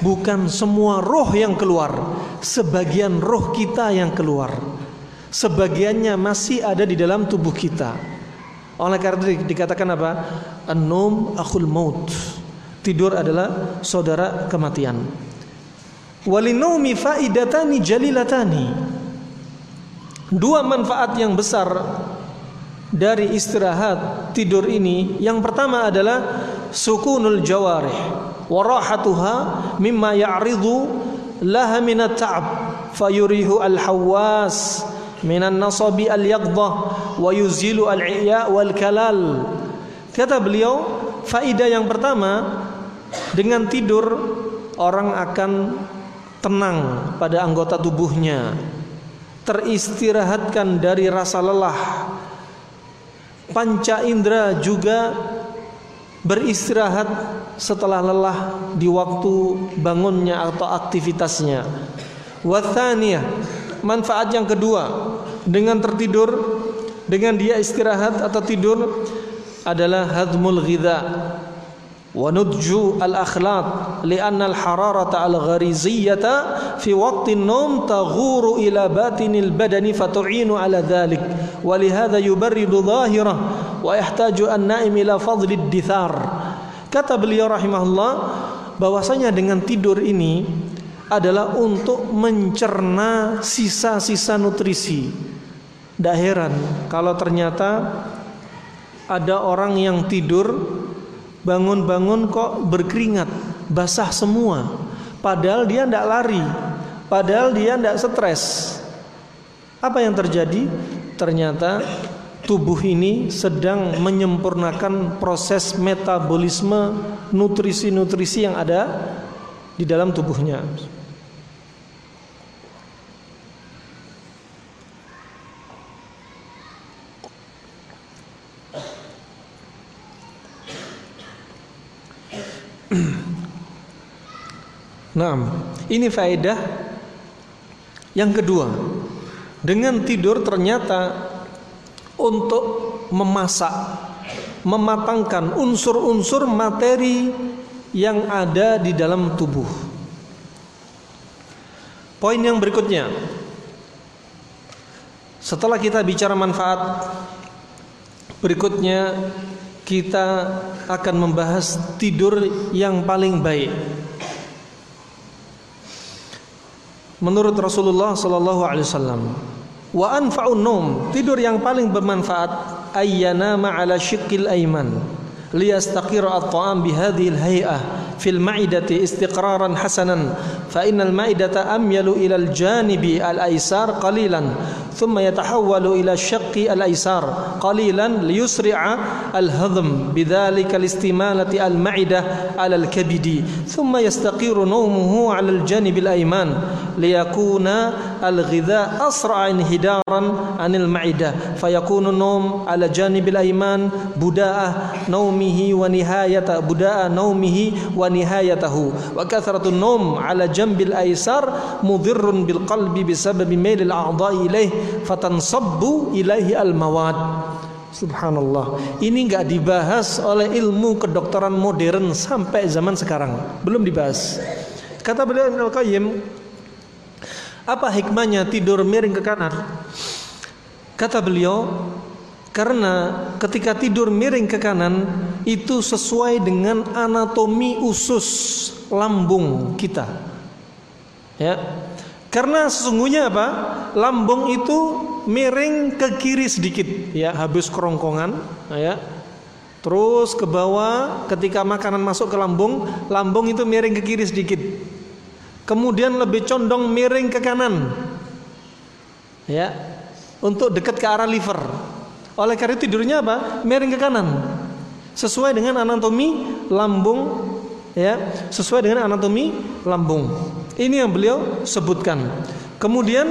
Bukan semua roh yang keluar, sebagian roh kita yang keluar. Sebagiannya masih ada di dalam tubuh kita. Oleh karena dikatakan apa? An-num akhul maut. Tidur adalah saudara kematian. Walinaumi faidatani jalilatani. Dua manfaat yang besar dari istirahat tidur ini yang pertama adalah sukunul jawarih warahatuha mimma ya'ridu laha minat ta'ab fayurihu al-hawas minan nasabi al yaqdah wa yuzilu al iya wal kalal kata beliau faidah yang pertama dengan tidur orang akan tenang pada anggota tubuhnya. Teristirahatkan dari rasa lelah. Panca indera juga beristirahat setelah lelah di waktu bangunnya atau aktivitasnya. Wathaniyah manfaat yang kedua dengan tertidur dengan dia istirahat atau tidur adalah hadmul ghidha al hararata al ghariziyata fi waqti an-nawm taghuru ila batinil badani fatu'inu ala dhalik wa lihadha yubarridu dhahirah wa yahtaju an-naim ila fadli ad-dithar kata beliau rahimahullah bahwasanya dengan tidur ini adalah untuk mencerna sisa-sisa nutrisi. Tidak heran kalau ternyata ada orang yang tidur bangun-bangun kok berkeringat, basah semua. Padahal dia tidak lari, padahal dia tidak stres. Apa yang terjadi? Ternyata tubuh ini sedang menyempurnakan proses metabolisme nutrisi-nutrisi yang ada di dalam tubuhnya. Nah, ini faedah yang kedua. Dengan tidur ternyata untuk memasak, mematangkan unsur-unsur materi yang ada di dalam tubuh. Poin yang berikutnya. Setelah kita bicara manfaat, berikutnya kita akan membahas tidur yang paling baik. Menurut Rasulullah sallallahu alaihi wasallam, wa anfa'un naum, tidur yang paling bermanfaat ayyana ma'ala syiqqil aiman liyastaqira at-ta'am bihadhihi al-hay'ah في المعدة استقرارا حسنا فإن المعدة أميل إلى الجانب الأيسار قليلا ثم يتحول إلى الشق الأيسار قليلا ليسرع الهضم بذلك لاستمالة المعدة على الكبد ثم يستقر نومه على الجانب الأيمن ليكون الغذاء أسرع انهدارا عن المعدة فيكون النوم على جانب الأيمن بداء نومه ونهاية بداء نومه ونهاية nihayatahu. Wa kathratun naum ala jambil aisar mudhirrun bil qalbi bisababi mail al a'dha'i ilaih fatansabbu ilaihi al mawad Subhanallah. Ini nggak dibahas oleh ilmu kedokteran modern Sampai zaman sekarang. Belum dibahas. Kata beliau Ibn Al-Qayyim Apa hikmahnya tidur miring ke kanan? Kata beliau karena ketika tidur miring ke kanan itu sesuai dengan anatomi usus lambung kita. Ya. Karena sesungguhnya apa? Lambung itu miring ke kiri sedikit, ya, habis kerongkongan, ya. Terus ke bawah ketika makanan masuk ke lambung, lambung itu miring ke kiri sedikit. Kemudian lebih condong miring ke kanan. Ya. Untuk dekat ke arah liver. Oleh karena itu tidurnya apa? Miring ke kanan. Sesuai dengan anatomi lambung ya, sesuai dengan anatomi lambung. Ini yang beliau sebutkan. Kemudian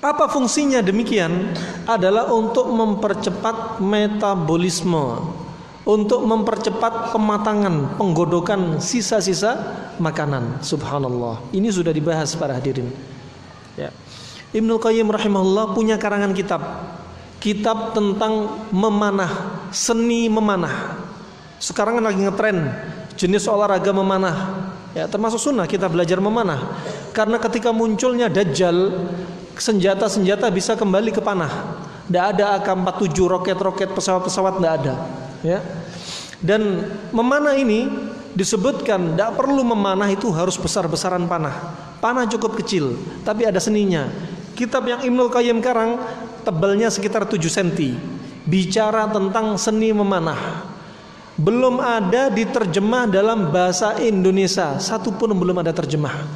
apa fungsinya demikian? Adalah untuk mempercepat metabolisme, untuk mempercepat pematangan, penggodokan sisa-sisa makanan. Subhanallah. Ini sudah dibahas para hadirin. Ya. Ibnu Qayyim rahimahullah punya karangan kitab kitab tentang memanah, seni memanah. Sekarang kan lagi ngetren jenis olahraga memanah. Ya, termasuk sunnah kita belajar memanah. Karena ketika munculnya dajjal, senjata-senjata bisa kembali ke panah. Tidak ada AK-47 roket-roket pesawat-pesawat tidak ada. Ya. Dan memanah ini disebutkan tidak perlu memanah itu harus besar-besaran panah. Panah cukup kecil, tapi ada seninya. Kitab yang Ibnu Qayyim karang tebalnya sekitar 7 cm. Bicara tentang seni memanah. Belum ada diterjemah dalam bahasa Indonesia, satu pun belum ada terjemah.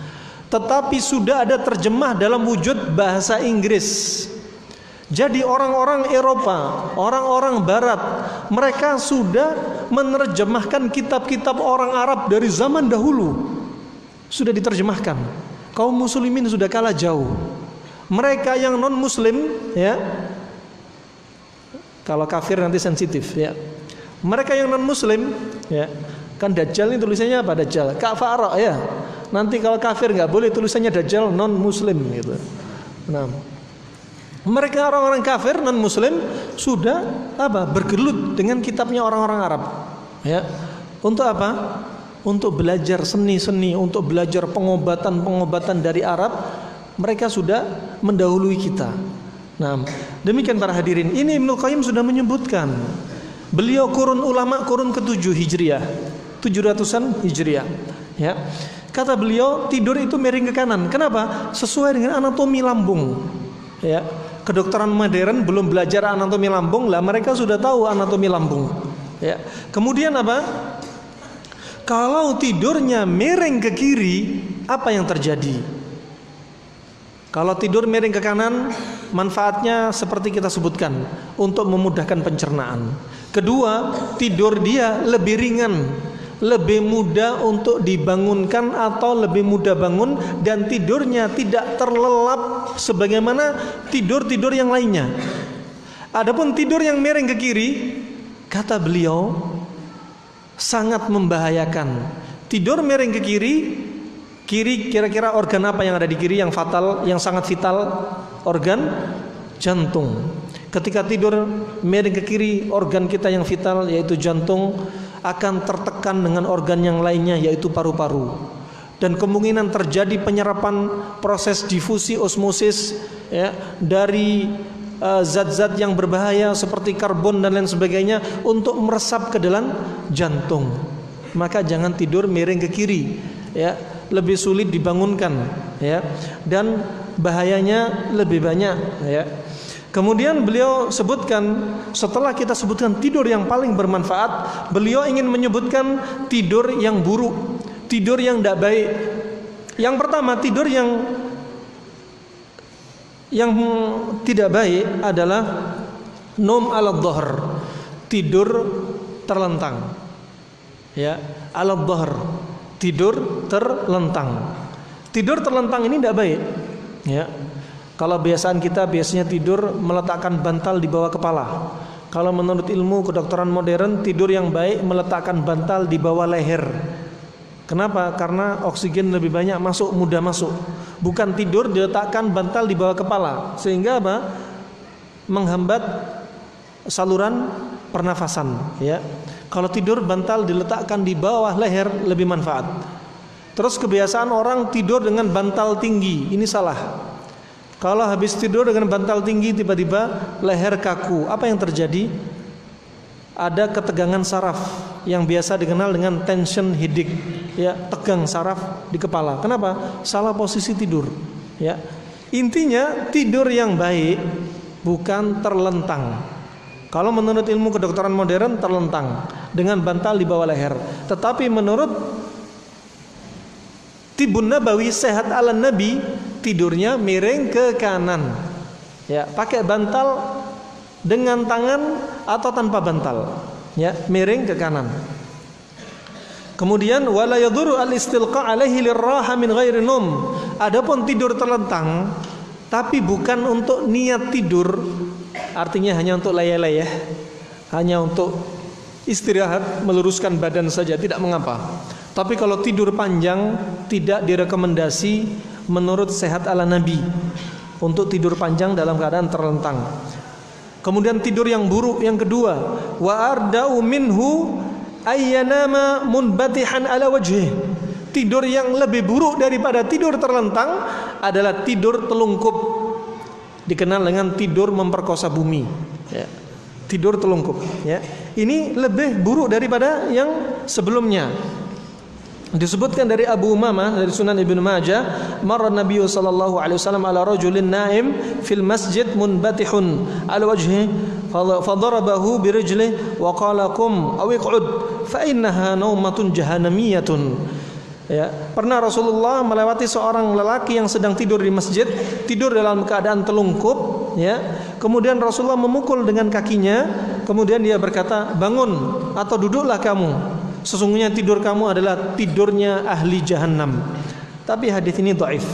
Tetapi sudah ada terjemah dalam wujud bahasa Inggris. Jadi orang-orang Eropa, orang-orang Barat, mereka sudah menerjemahkan kitab-kitab orang Arab dari zaman dahulu. Sudah diterjemahkan. Kaum muslimin sudah kalah jauh mereka yang non muslim ya. Kalau kafir nanti sensitif ya. Mereka yang non muslim ya. Kan dajjal ini tulisannya apa? Dajjal. Kafara ya. Nanti kalau kafir nggak boleh tulisannya dajjal non muslim gitu. Nah. Mereka orang-orang kafir non muslim sudah apa? Bergelut dengan kitabnya orang-orang Arab ya. Untuk apa? Untuk belajar seni-seni untuk belajar pengobatan-pengobatan dari Arab mereka sudah mendahului kita. Nah, demikian para hadirin. Ini Ibnu Qayyim sudah menyebutkan. Beliau kurun ulama kurun ke-7 Hijriah. 700-an Hijriah. Ya. Kata beliau tidur itu miring ke kanan. Kenapa? Sesuai dengan anatomi lambung. Ya. Kedokteran modern belum belajar anatomi lambung lah mereka sudah tahu anatomi lambung. Ya. Kemudian apa? Kalau tidurnya miring ke kiri, apa yang terjadi? Kalau tidur miring ke kanan, manfaatnya seperti kita sebutkan untuk memudahkan pencernaan. Kedua, tidur dia lebih ringan, lebih mudah untuk dibangunkan atau lebih mudah bangun dan tidurnya tidak terlelap sebagaimana tidur-tidur yang lainnya. Adapun tidur yang miring ke kiri, kata beliau sangat membahayakan Tidur miring ke kiri, kiri kira-kira organ apa yang ada di kiri yang fatal, yang sangat vital? Organ jantung. Ketika tidur miring ke kiri, organ kita yang vital yaitu jantung akan tertekan dengan organ yang lainnya yaitu paru-paru. Dan kemungkinan terjadi penyerapan proses difusi osmosis ya dari eh, zat-zat uh, yang berbahaya seperti karbon dan lain sebagainya untuk meresap ke dalam jantung maka jangan tidur miring ke kiri ya lebih sulit dibangunkan ya. Dan bahayanya lebih banyak ya. Kemudian beliau sebutkan setelah kita sebutkan tidur yang paling bermanfaat, beliau ingin menyebutkan tidur yang buruk, tidur yang tidak baik. Yang pertama tidur yang yang tidak baik adalah nom ala dhahr, tidur terlentang ya. Alat dhahr tidur terlentang tidur terlentang ini tidak baik ya kalau biasaan kita biasanya tidur meletakkan bantal di bawah kepala kalau menurut ilmu kedokteran modern tidur yang baik meletakkan bantal di bawah leher Kenapa? Karena oksigen lebih banyak masuk, mudah masuk. Bukan tidur diletakkan bantal di bawah kepala, sehingga apa? Menghambat saluran pernafasan, ya. Kalau tidur bantal diletakkan di bawah leher lebih manfaat. Terus kebiasaan orang tidur dengan bantal tinggi, ini salah. Kalau habis tidur dengan bantal tinggi tiba-tiba leher kaku, apa yang terjadi? Ada ketegangan saraf yang biasa dikenal dengan tension headache, ya, tegang saraf di kepala. Kenapa? Salah posisi tidur, ya. Intinya tidur yang baik bukan terlentang. Kalau menurut ilmu kedokteran modern terlentang dengan bantal di bawah leher. Tetapi menurut Tibun Nabawi sehat ala Nabi tidurnya miring ke kanan. Ya, pakai bantal dengan tangan atau tanpa bantal. Ya, miring ke kanan. Kemudian wala yadhuru al-istilqa alaihi lirraha min ghairi num. Adapun tidur terlentang tapi bukan untuk niat tidur Artinya hanya untuk layah-layah, hanya untuk istirahat, meluruskan badan saja tidak mengapa. Tapi kalau tidur panjang tidak direkomendasi menurut sehat ala Nabi untuk tidur panjang dalam keadaan terlentang. Kemudian tidur yang buruk yang kedua, wa arda'u minhu ayyanama munbatihan ala wajhih. Tidur yang lebih buruk daripada tidur terlentang adalah tidur telungkup dikenal dengan tidur memperkosa bumi. Ya. tidur telungkup ya. Ini lebih buruk daripada yang sebelumnya. Disebutkan dari Abu Umamah dari Sunan Ibnu Majah marra Nabi sallallahu alaihi wasallam ala rajulin naim fil masjid munbatihun ala wajhi fadarabahu bi rijlihi wa qala qum aw iq'ud fa innaha naumatun jahannamiyatun Ya, pernah Rasulullah melewati seorang lelaki yang sedang tidur di masjid, tidur dalam keadaan telungkup, ya. Kemudian Rasulullah memukul dengan kakinya, kemudian dia berkata, "Bangun atau duduklah kamu. Sesungguhnya tidur kamu adalah tidurnya ahli jahannam." Tapi hadis ini dhaif.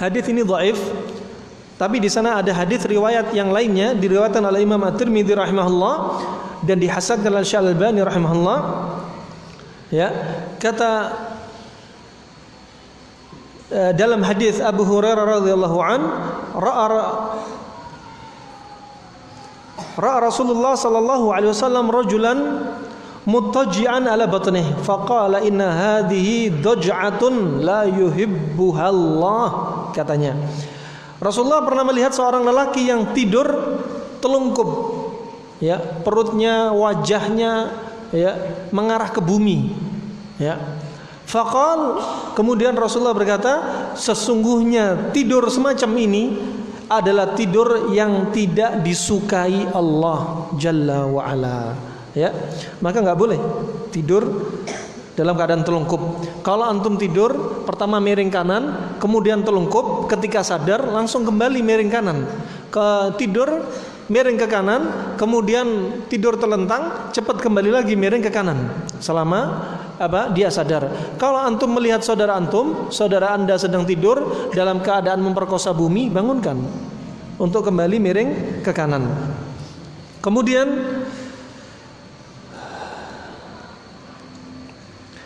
Hadis ini dhaif. Tapi di sana ada hadis riwayat yang lainnya diriwayatkan oleh Imam At-Tirmidzi rahimahullah dan dihasankan oleh Syekh Al-Albani rahimahullah ya kata uh, dalam hadis Abu Hurairah radhiyallahu an ra'a Rasulullah sallallahu alaihi wasallam rajulan muttaji'an ala batnih faqala inna hadhihi daj'atun la yuhibbuha Allah katanya. Rasulullah pernah melihat seorang lelaki yang tidur telungkup ya perutnya wajahnya ya mengarah ke bumi. Ya. Fakal kemudian Rasulullah berkata sesungguhnya tidur semacam ini adalah tidur yang tidak disukai Allah Jalla wa ala ya. Maka nggak boleh tidur dalam keadaan telungkup. Kalau antum tidur pertama miring kanan kemudian telungkup ketika sadar langsung kembali miring kanan. Ke tidur miring ke kanan, kemudian tidur terlentang, cepat kembali lagi miring ke kanan selama apa dia sadar. Kalau antum melihat saudara antum, saudara Anda sedang tidur dalam keadaan memperkosa bumi, bangunkan untuk kembali miring ke kanan. Kemudian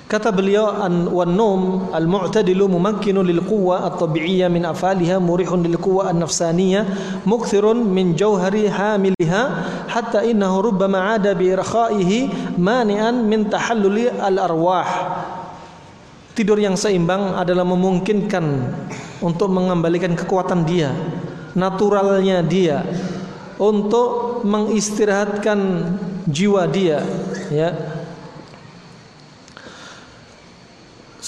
Kata beliau an wan num al mu'tadilu mumakkinu lil quwwa at tabi'iyyah min afaliha murihun lil quwwa an nafsaniyah mukthirun min jauhari hamiliha hatta innahu rubbama ada bi irkhaihi mani'an min tahalluli al arwah. Tidur yang seimbang adalah memungkinkan untuk mengembalikan kekuatan dia, naturalnya dia, untuk mengistirahatkan jiwa dia, ya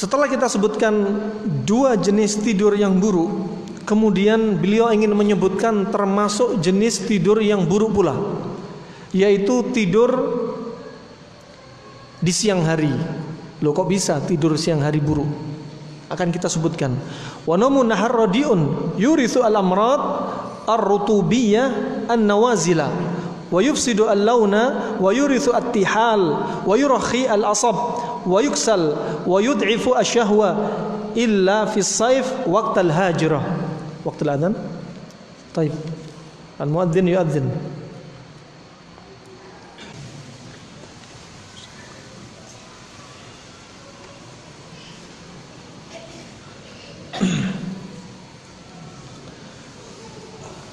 Setelah kita sebutkan dua jenis tidur yang buruk, kemudian beliau ingin menyebutkan termasuk jenis tidur yang buruk pula, yaitu tidur di siang hari. Loh kok bisa tidur siang hari buruk? Akan kita sebutkan. Wa nahar radiun yurithu al-amrad ar-rutubiyah an-nawazila ويفسد اللون ويرث التحال ويرخي الأصب ويكسل ويضعف الشهوة إلا في الصيف وقت الهاجرة. وقت الأذان. طيب. المؤذن يؤذن.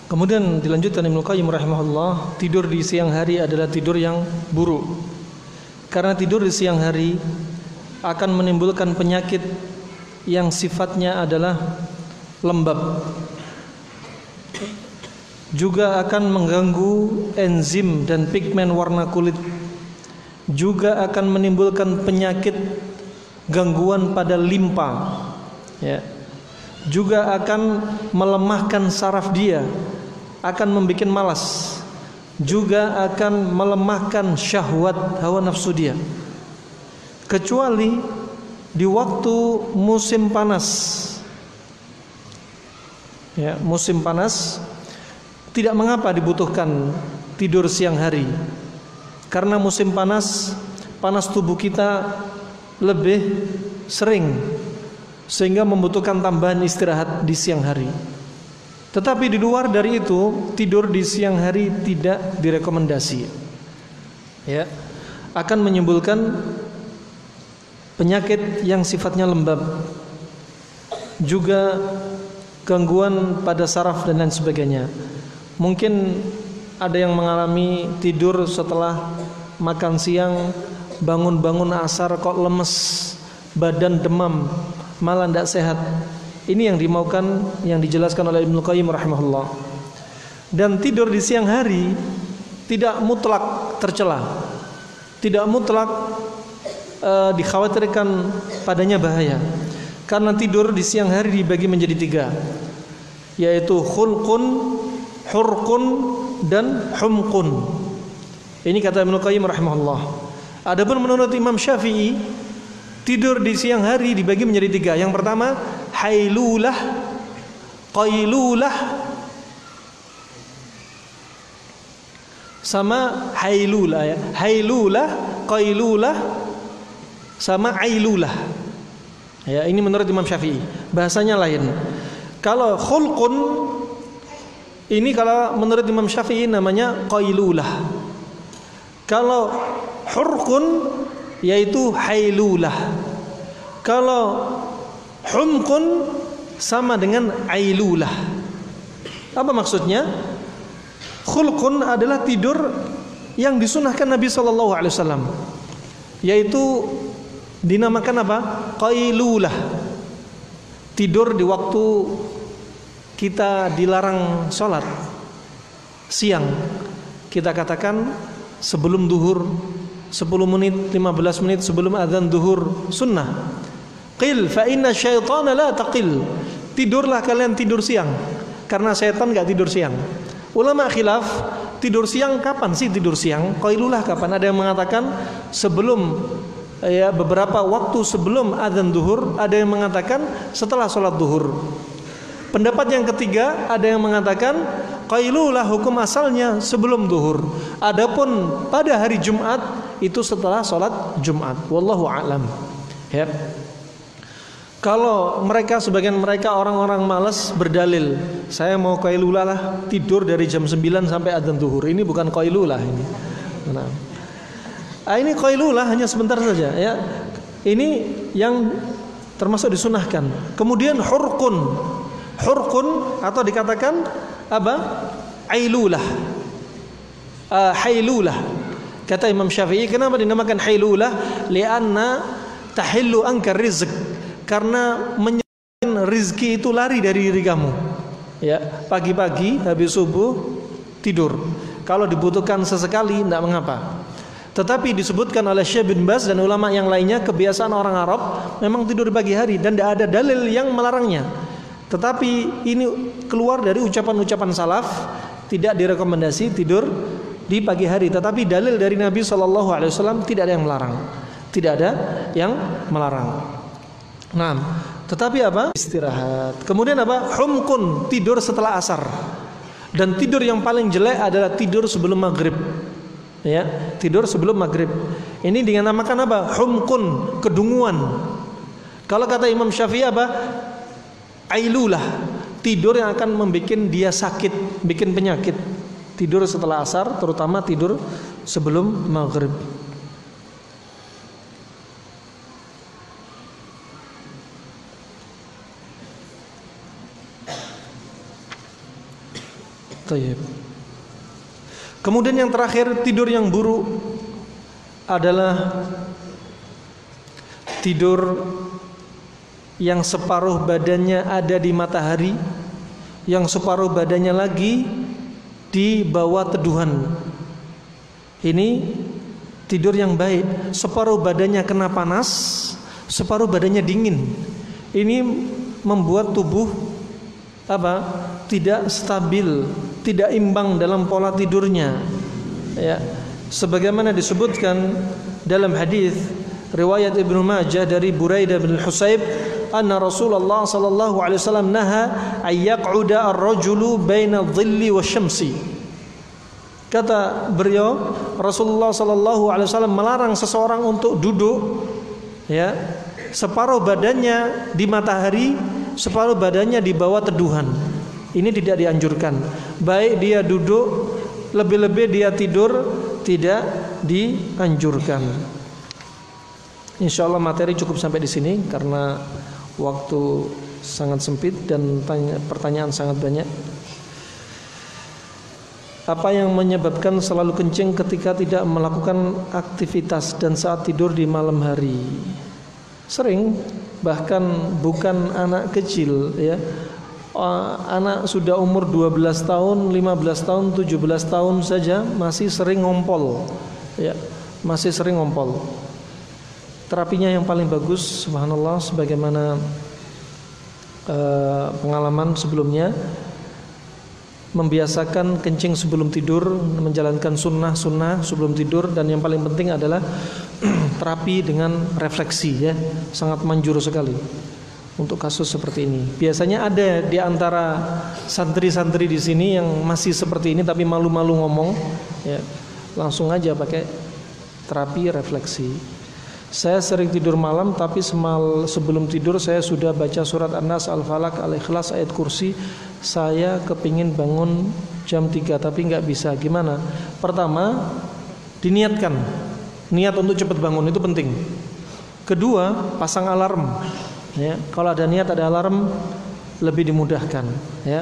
Kemudian dilanjutkan Ibnu Qayyim rahimahullah, tidur di siang hari adalah tidur yang buruk. Karena tidur di siang hari akan menimbulkan penyakit yang sifatnya adalah lembab. Juga akan mengganggu enzim dan pigmen warna kulit. Juga akan menimbulkan penyakit gangguan pada limpa. Ya. Juga akan melemahkan saraf dia akan membuat malas juga akan melemahkan syahwat hawa nafsu dia. Kecuali di waktu musim panas. Ya musim panas tidak mengapa dibutuhkan tidur siang hari. Karena musim panas panas tubuh kita lebih sering sehingga membutuhkan tambahan istirahat di siang hari tetapi di luar dari itu tidur di siang hari tidak direkomendasi. Ya. Akan menimbulkan penyakit yang sifatnya lembab. Juga gangguan pada saraf dan lain sebagainya. Mungkin ada yang mengalami tidur setelah makan siang, bangun-bangun asar kok lemes, badan demam, malah tidak sehat. Ini yang dimaukan yang dijelaskan oleh Ibnu Qayyim rahimahullah. Dan tidur di siang hari tidak mutlak tercela. Tidak mutlak uh, dikhawatirkan padanya bahaya. Karena tidur di siang hari dibagi menjadi tiga yaitu khulqun, hurqun dan humqun. Ini kata Ibnu Qayyim rahimahullah. Adapun menurut Imam Syafi'i tidur di siang hari dibagi menjadi tiga. Yang pertama hailulah qailulah. Sama hailulah ya. Hailulah qailulah. Sama ailulah. Ya ini menurut Imam Syafi'i. Bahasanya lain. Kalau khulqun ini kalau menurut Imam Syafi'i namanya qailulah. Kalau hurqun yaitu hailulah. Kalau Humkun sama dengan ailulah. Apa maksudnya? Khulqun adalah tidur yang disunahkan Nabi Shallallahu Alaihi Wasallam, yaitu dinamakan apa? Qailulah. Tidur di waktu kita dilarang sholat siang. Kita katakan sebelum duhur 10 menit 15 menit sebelum adzan duhur sunnah Qil fa inna syaitana la taqil. Tidurlah kalian tidur siang karena setan nggak tidur siang. Ulama khilaf tidur siang kapan sih tidur siang? Qailulah kapan? Ada yang mengatakan sebelum ya beberapa waktu sebelum adzan duhur, ada yang mengatakan setelah sholat duhur. Pendapat yang ketiga ada yang mengatakan qailulah hukum asalnya sebelum duhur. Adapun pada hari Jumat itu setelah sholat Jumat. Wallahu a'lam. Ya. Kalau mereka sebagian mereka orang-orang malas berdalil, saya mau qailula lah tidur dari jam 9 sampai adzan zuhur. Ini bukan qailula ini. Nah. Ah, ini qailula hanya sebentar saja ya. Ini yang termasuk disunahkan. Kemudian hurkun. Hurkun atau dikatakan apa? Ailulah. Uh, hailulah. Kata Imam Syafi'i, kenapa dinamakan hailulah? Lianna tahillu angka rizq. Karena menyebabkan rizki itu lari dari diri kamu. Ya, pagi-pagi habis subuh tidur. Kalau dibutuhkan sesekali tidak mengapa. Tetapi disebutkan oleh Syekh bin Bas dan ulama yang lainnya kebiasaan orang Arab memang tidur pagi hari dan tidak ada dalil yang melarangnya. Tetapi ini keluar dari ucapan-ucapan salaf tidak direkomendasi tidur di pagi hari. Tetapi dalil dari Nabi Wasallam tidak ada yang melarang. Tidak ada yang melarang. Nah, tetapi apa? Istirahat. Kemudian apa? Humkun tidur setelah asar. Dan tidur yang paling jelek adalah tidur sebelum maghrib. Ya, tidur sebelum maghrib. Ini dinamakan apa? Humkun, kedunguan. Kalau kata Imam Syafi'i apa? Ailulah, tidur yang akan membuat dia sakit, bikin penyakit. Tidur setelah asar, terutama tidur sebelum maghrib. Tayyib. Kemudian yang terakhir tidur yang buruk adalah tidur yang separuh badannya ada di matahari, yang separuh badannya lagi di bawah teduhan. Ini tidur yang baik, separuh badannya kena panas, separuh badannya dingin. Ini membuat tubuh apa? tidak stabil, tidak imbang dalam pola tidurnya. Ya. Sebagaimana disebutkan dalam hadis riwayat Ibnu Majah dari Buraidah bin Husayb anna Rasulullah sallallahu alaihi wasallam naha ay yaq'uda ar-rajulu baina dhilli wasyamsi. Kata beliau Rasulullah sallallahu alaihi wasallam melarang seseorang untuk duduk ya separuh badannya di matahari, separuh badannya di bawah teduhan. Ini tidak dianjurkan. Baik dia duduk, lebih-lebih dia tidur tidak dianjurkan. Insya Allah materi cukup sampai di sini karena waktu sangat sempit dan tanya, pertanyaan sangat banyak. Apa yang menyebabkan selalu kencing ketika tidak melakukan aktivitas dan saat tidur di malam hari? Sering, bahkan bukan anak kecil ya anak sudah umur 12 tahun, 15 tahun, 17 tahun saja masih sering ngompol. Ya, masih sering ngompol. Terapinya yang paling bagus subhanallah sebagaimana uh, pengalaman sebelumnya membiasakan kencing sebelum tidur, menjalankan sunnah-sunnah sebelum tidur dan yang paling penting adalah terapi dengan refleksi ya, sangat manjur sekali untuk kasus seperti ini. Biasanya ada di antara santri-santri di sini yang masih seperti ini tapi malu-malu ngomong, ya langsung aja pakai terapi refleksi. Saya sering tidur malam tapi semal sebelum tidur saya sudah baca surat An-Nas, Al-Falaq, Al-Ikhlas, ayat kursi. Saya kepingin bangun jam 3 tapi nggak bisa. Gimana? Pertama, diniatkan. Niat untuk cepat bangun itu penting. Kedua, pasang alarm ya kalau ada niat ada alarm lebih dimudahkan ya.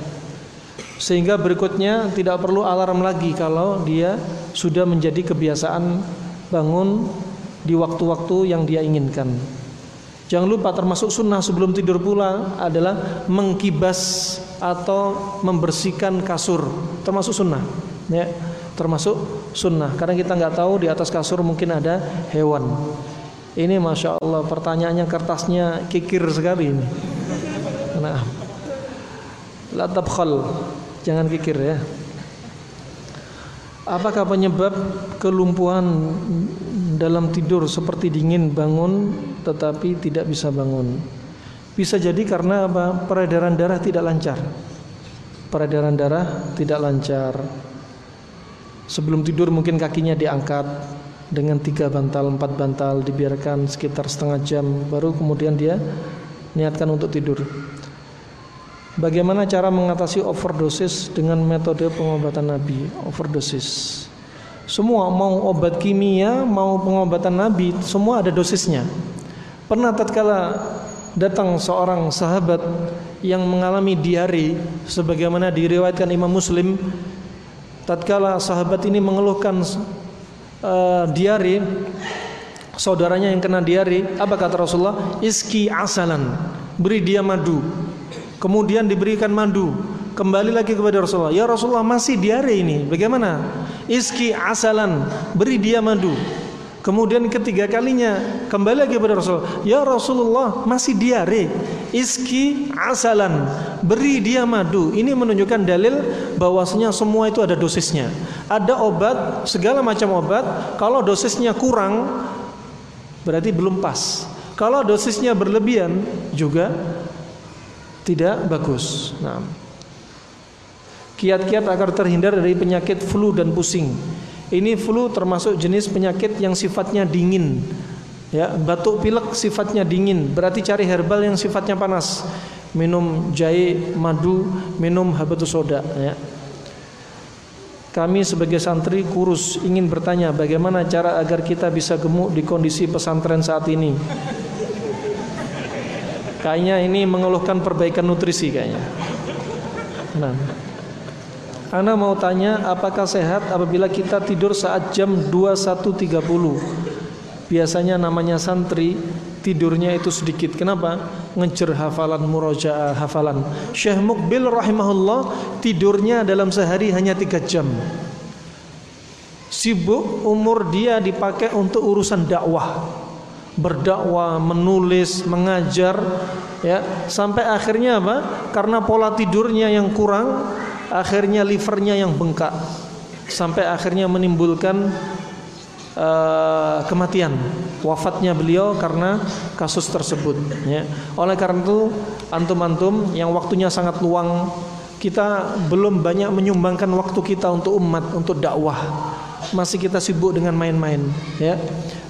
Sehingga berikutnya tidak perlu alarm lagi kalau dia sudah menjadi kebiasaan bangun di waktu-waktu yang dia inginkan. Jangan lupa termasuk sunnah sebelum tidur pula adalah mengkibas atau membersihkan kasur. Termasuk sunnah ya. Termasuk sunnah. Karena kita nggak tahu di atas kasur mungkin ada hewan ini masya Allah pertanyaannya kertasnya kikir sekali ini. Nah, la tabkhal, jangan kikir ya. Apakah penyebab kelumpuhan dalam tidur seperti dingin bangun tetapi tidak bisa bangun? Bisa jadi karena apa? Peredaran darah tidak lancar. Peredaran darah tidak lancar. Sebelum tidur mungkin kakinya diangkat, dengan tiga bantal, empat bantal dibiarkan sekitar setengah jam baru kemudian dia niatkan untuk tidur. Bagaimana cara mengatasi overdosis dengan metode pengobatan Nabi? Overdosis. Semua mau obat kimia, mau pengobatan Nabi, semua ada dosisnya. Pernah tatkala datang seorang sahabat yang mengalami diare sebagaimana diriwayatkan Imam Muslim tatkala sahabat ini mengeluhkan uh, diare saudaranya yang kena diare apa kata Rasulullah? Iski asalan beri dia madu. Kemudian diberikan madu. Kembali lagi kepada Rasulullah. Ya Rasulullah masih diare ini. Bagaimana? Iski asalan beri dia madu Kemudian ketiga kalinya kembali lagi kepada Rasul. Ya Rasulullah masih diare. Iski asalan. Beri dia madu. Ini menunjukkan dalil bahwasanya semua itu ada dosisnya. Ada obat, segala macam obat. Kalau dosisnya kurang berarti belum pas. Kalau dosisnya berlebihan juga tidak bagus. Nah, kiat-kiat agar terhindar dari penyakit flu dan pusing. Ini flu termasuk jenis penyakit yang sifatnya dingin. Ya, batuk pilek sifatnya dingin, berarti cari herbal yang sifatnya panas. Minum jahe, madu, minum habatus soda ya. Kami sebagai santri kurus ingin bertanya bagaimana cara agar kita bisa gemuk di kondisi pesantren saat ini. Kayaknya ini mengeluhkan perbaikan nutrisi kayaknya. Nah. Ana mau tanya apakah sehat apabila kita tidur saat jam 21.30 Biasanya namanya santri tidurnya itu sedikit. Kenapa? Ngejar hafalan murojaah hafalan. Syekh Mukbil rahimahullah tidurnya dalam sehari hanya 3 jam. Sibuk umur dia dipakai untuk urusan dakwah. Berdakwah, menulis, mengajar ya. Sampai akhirnya apa? Karena pola tidurnya yang kurang akhirnya livernya yang bengkak. Sampai akhirnya menimbulkan uh, kematian. Wafatnya beliau karena kasus tersebut ya. oleh karena itu antum-antum yang waktunya sangat luang kita belum banyak menyumbangkan waktu kita untuk umat untuk dakwah. Masih kita sibuk dengan main-main ya.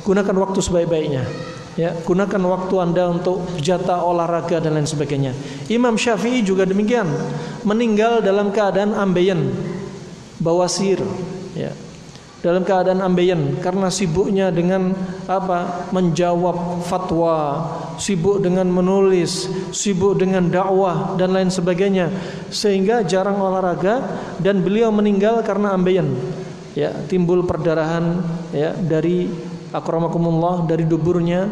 Gunakan waktu sebaik-baiknya ya. Gunakan waktu anda untuk jatah olahraga dan lain sebagainya. Imam Syafi'i juga demikian. Meninggal dalam keadaan ambeien. Bawasir ya. Dalam keadaan ambeien. Karena sibuknya dengan apa menjawab fatwa. Sibuk dengan menulis. Sibuk dengan dakwah dan lain sebagainya. Sehingga jarang olahraga dan beliau meninggal karena ambeien. Ya timbul perdarahan ya dari akramakumullah dari duburnya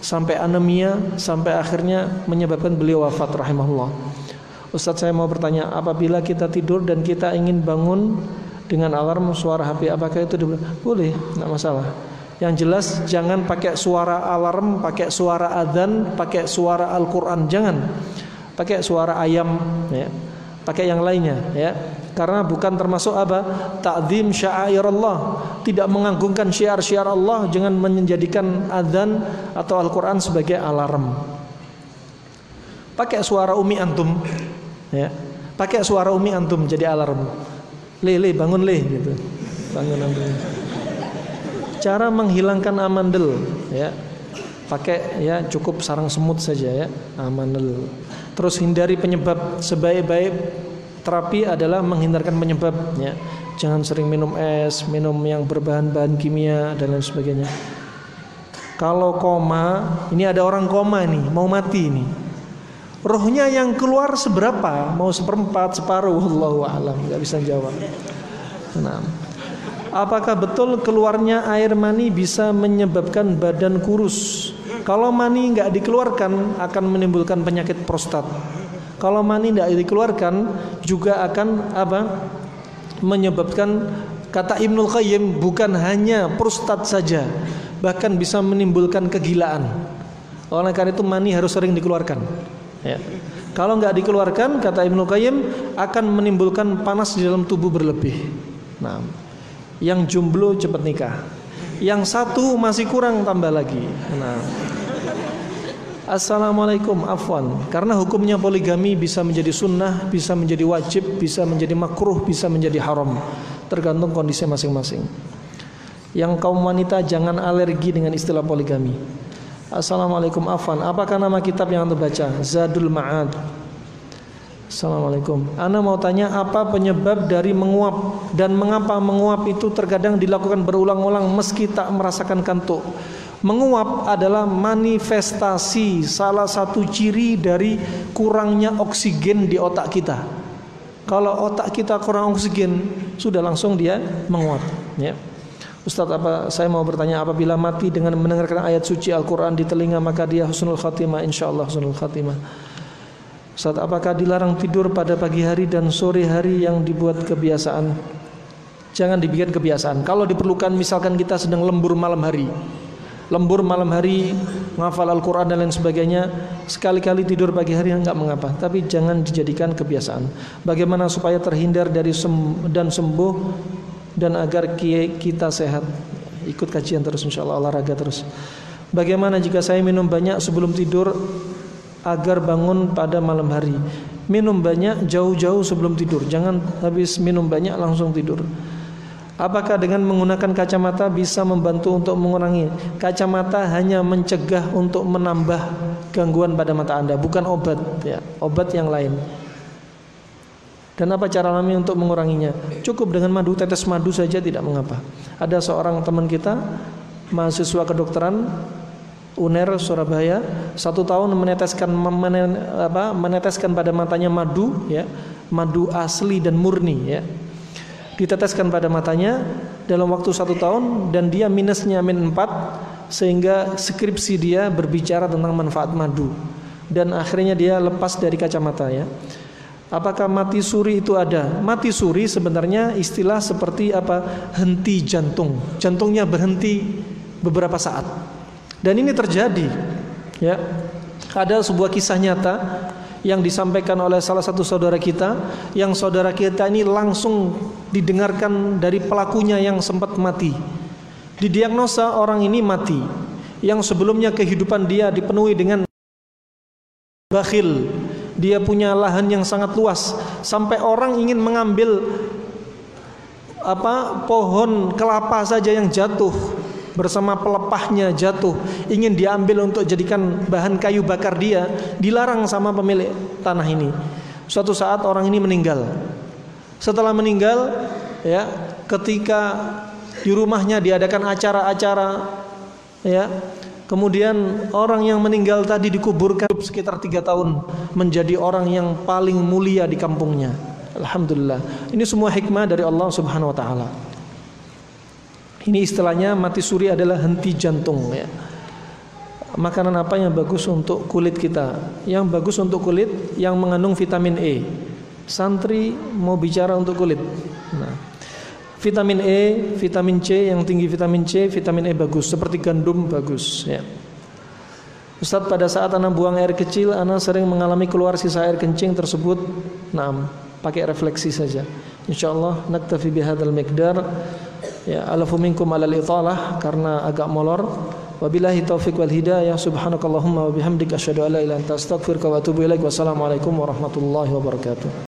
sampai anemia sampai akhirnya menyebabkan beliau wafat rahimahullah. Ustaz saya mau bertanya, apabila kita tidur dan kita ingin bangun dengan alarm suara HP, apakah itu boleh? Tidak masalah. Yang jelas jangan pakai suara alarm, pakai suara adzan, pakai suara Al-Qur'an, jangan. Pakai suara ayam ya. Pakai yang lainnya ya karena bukan termasuk apa? Takzim syair Allah tidak menganggungkan syiar-syiar Allah jangan menjadikan adzan atau Al-Qur'an sebagai alarm. Pakai suara umi antum. Ya. Pakai suara umi antum jadi alarm. Le le bangun le gitu. Bangun antum. Cara menghilangkan amandel ya. Pakai ya cukup sarang semut saja ya. Amandel. Terus hindari penyebab sebaik-baik terapi adalah menghindarkan penyebabnya. Jangan sering minum es, minum yang berbahan-bahan kimia dan lain sebagainya. Kalau koma, ini ada orang koma nih, mau mati nih. Rohnya yang keluar seberapa? Mau seperempat, separuh? Allahu a'lam, nggak bisa jawab. Nah, apakah betul keluarnya air mani bisa menyebabkan badan kurus? Kalau mani nggak dikeluarkan akan menimbulkan penyakit prostat. Kalau mani tidak dikeluarkan juga akan apa? menyebabkan kata Ibnul Qayyim bukan hanya prostat saja, bahkan bisa menimbulkan kegilaan. Oleh karena itu mani harus sering dikeluarkan. Ya. Kalau nggak dikeluarkan, kata Ibnu Qayyim akan menimbulkan panas di dalam tubuh berlebih. Nah, yang jomblo cepat nikah, yang satu masih kurang tambah lagi. Nah, Assalamualaikum afwan. Karena hukumnya poligami bisa menjadi sunnah Bisa menjadi wajib Bisa menjadi makruh Bisa menjadi haram. Tergantung kondisi masing-masing. Yang kaum wanita jangan alergi dengan istilah poligami. Assalamualaikum afwan. Apakah nama kitab yang anda baca? Zadul Ma'ad. Assalamualaikum. Anda mau tanya apa penyebab dari menguap Dan mengapa menguap itu terkadang dilakukan berulang-ulang Meski tak merasakan kantuk Menguap adalah manifestasi salah satu ciri dari kurangnya oksigen di otak kita. Kalau otak kita kurang oksigen, sudah langsung dia menguap. Ya. Ustadz apa saya mau bertanya apabila mati dengan mendengarkan ayat suci Al-Quran di telinga maka dia husnul khatimah insyaallah husnul khatimah. Ustadz apakah dilarang tidur pada pagi hari dan sore hari yang dibuat kebiasaan? Jangan dibikin kebiasaan. Kalau diperlukan misalkan kita sedang lembur malam hari, lembur malam hari, ngafal Al-Quran dan lain sebagainya, sekali-kali tidur pagi hari enggak mengapa, tapi jangan dijadikan kebiasaan. Bagaimana supaya terhindar dari sem dan sembuh dan agar kita sehat? Ikut kajian terus, insya Allah olahraga terus. Bagaimana jika saya minum banyak sebelum tidur agar bangun pada malam hari? Minum banyak jauh-jauh sebelum tidur, jangan habis minum banyak langsung tidur. Apakah dengan menggunakan kacamata bisa membantu untuk mengurangi? Kacamata hanya mencegah untuk menambah gangguan pada mata Anda, bukan obat ya, obat yang lain. Dan apa cara kami untuk menguranginya? Cukup dengan madu, tetes madu saja tidak mengapa. Ada seorang teman kita, mahasiswa kedokteran UNER Surabaya, satu tahun meneteskan meneteskan pada matanya madu, ya, madu asli dan murni, ya diteteskan pada matanya dalam waktu satu tahun dan dia minusnya min 4 sehingga skripsi dia berbicara tentang manfaat madu dan akhirnya dia lepas dari kacamata ya. Apakah mati suri itu ada? Mati suri sebenarnya istilah seperti apa? Henti jantung. Jantungnya berhenti beberapa saat. Dan ini terjadi ya. Ada sebuah kisah nyata yang disampaikan oleh salah satu saudara kita yang saudara kita ini langsung didengarkan dari pelakunya yang sempat mati. Didiagnosa orang ini mati yang sebelumnya kehidupan dia dipenuhi dengan bakhil. Dia punya lahan yang sangat luas sampai orang ingin mengambil apa pohon kelapa saja yang jatuh bersama pelepahnya jatuh ingin diambil untuk jadikan bahan kayu bakar dia dilarang sama pemilik tanah ini. Suatu saat orang ini meninggal. Setelah meninggal ya ketika di rumahnya diadakan acara-acara ya kemudian orang yang meninggal tadi dikuburkan sekitar tiga tahun menjadi orang yang paling mulia di kampungnya. Alhamdulillah. Ini semua hikmah dari Allah Subhanahu Wa Taala ini istilahnya mati suri adalah henti jantung ya. Makanan apa yang bagus untuk kulit kita? Yang bagus untuk kulit yang mengandung vitamin E. Santri mau bicara untuk kulit. Nah, vitamin E, vitamin C yang tinggi vitamin C, vitamin E bagus seperti gandum bagus ya. Ustaz pada saat anak buang air kecil anak sering mengalami keluar sisa air kencing tersebut. Nah, pakai refleksi saja. Insyaallah naktafi bihadzal miqdar. Ya, alafu minkum alal italah karena agak molor. Wabillahi taufik wal hidayah. Subhanakallahumma wa bihamdika asyhadu an la ilaha illa anta astaghfiruka wa atubu ilaik. Wassalamualaikum warahmatullahi wabarakatuh.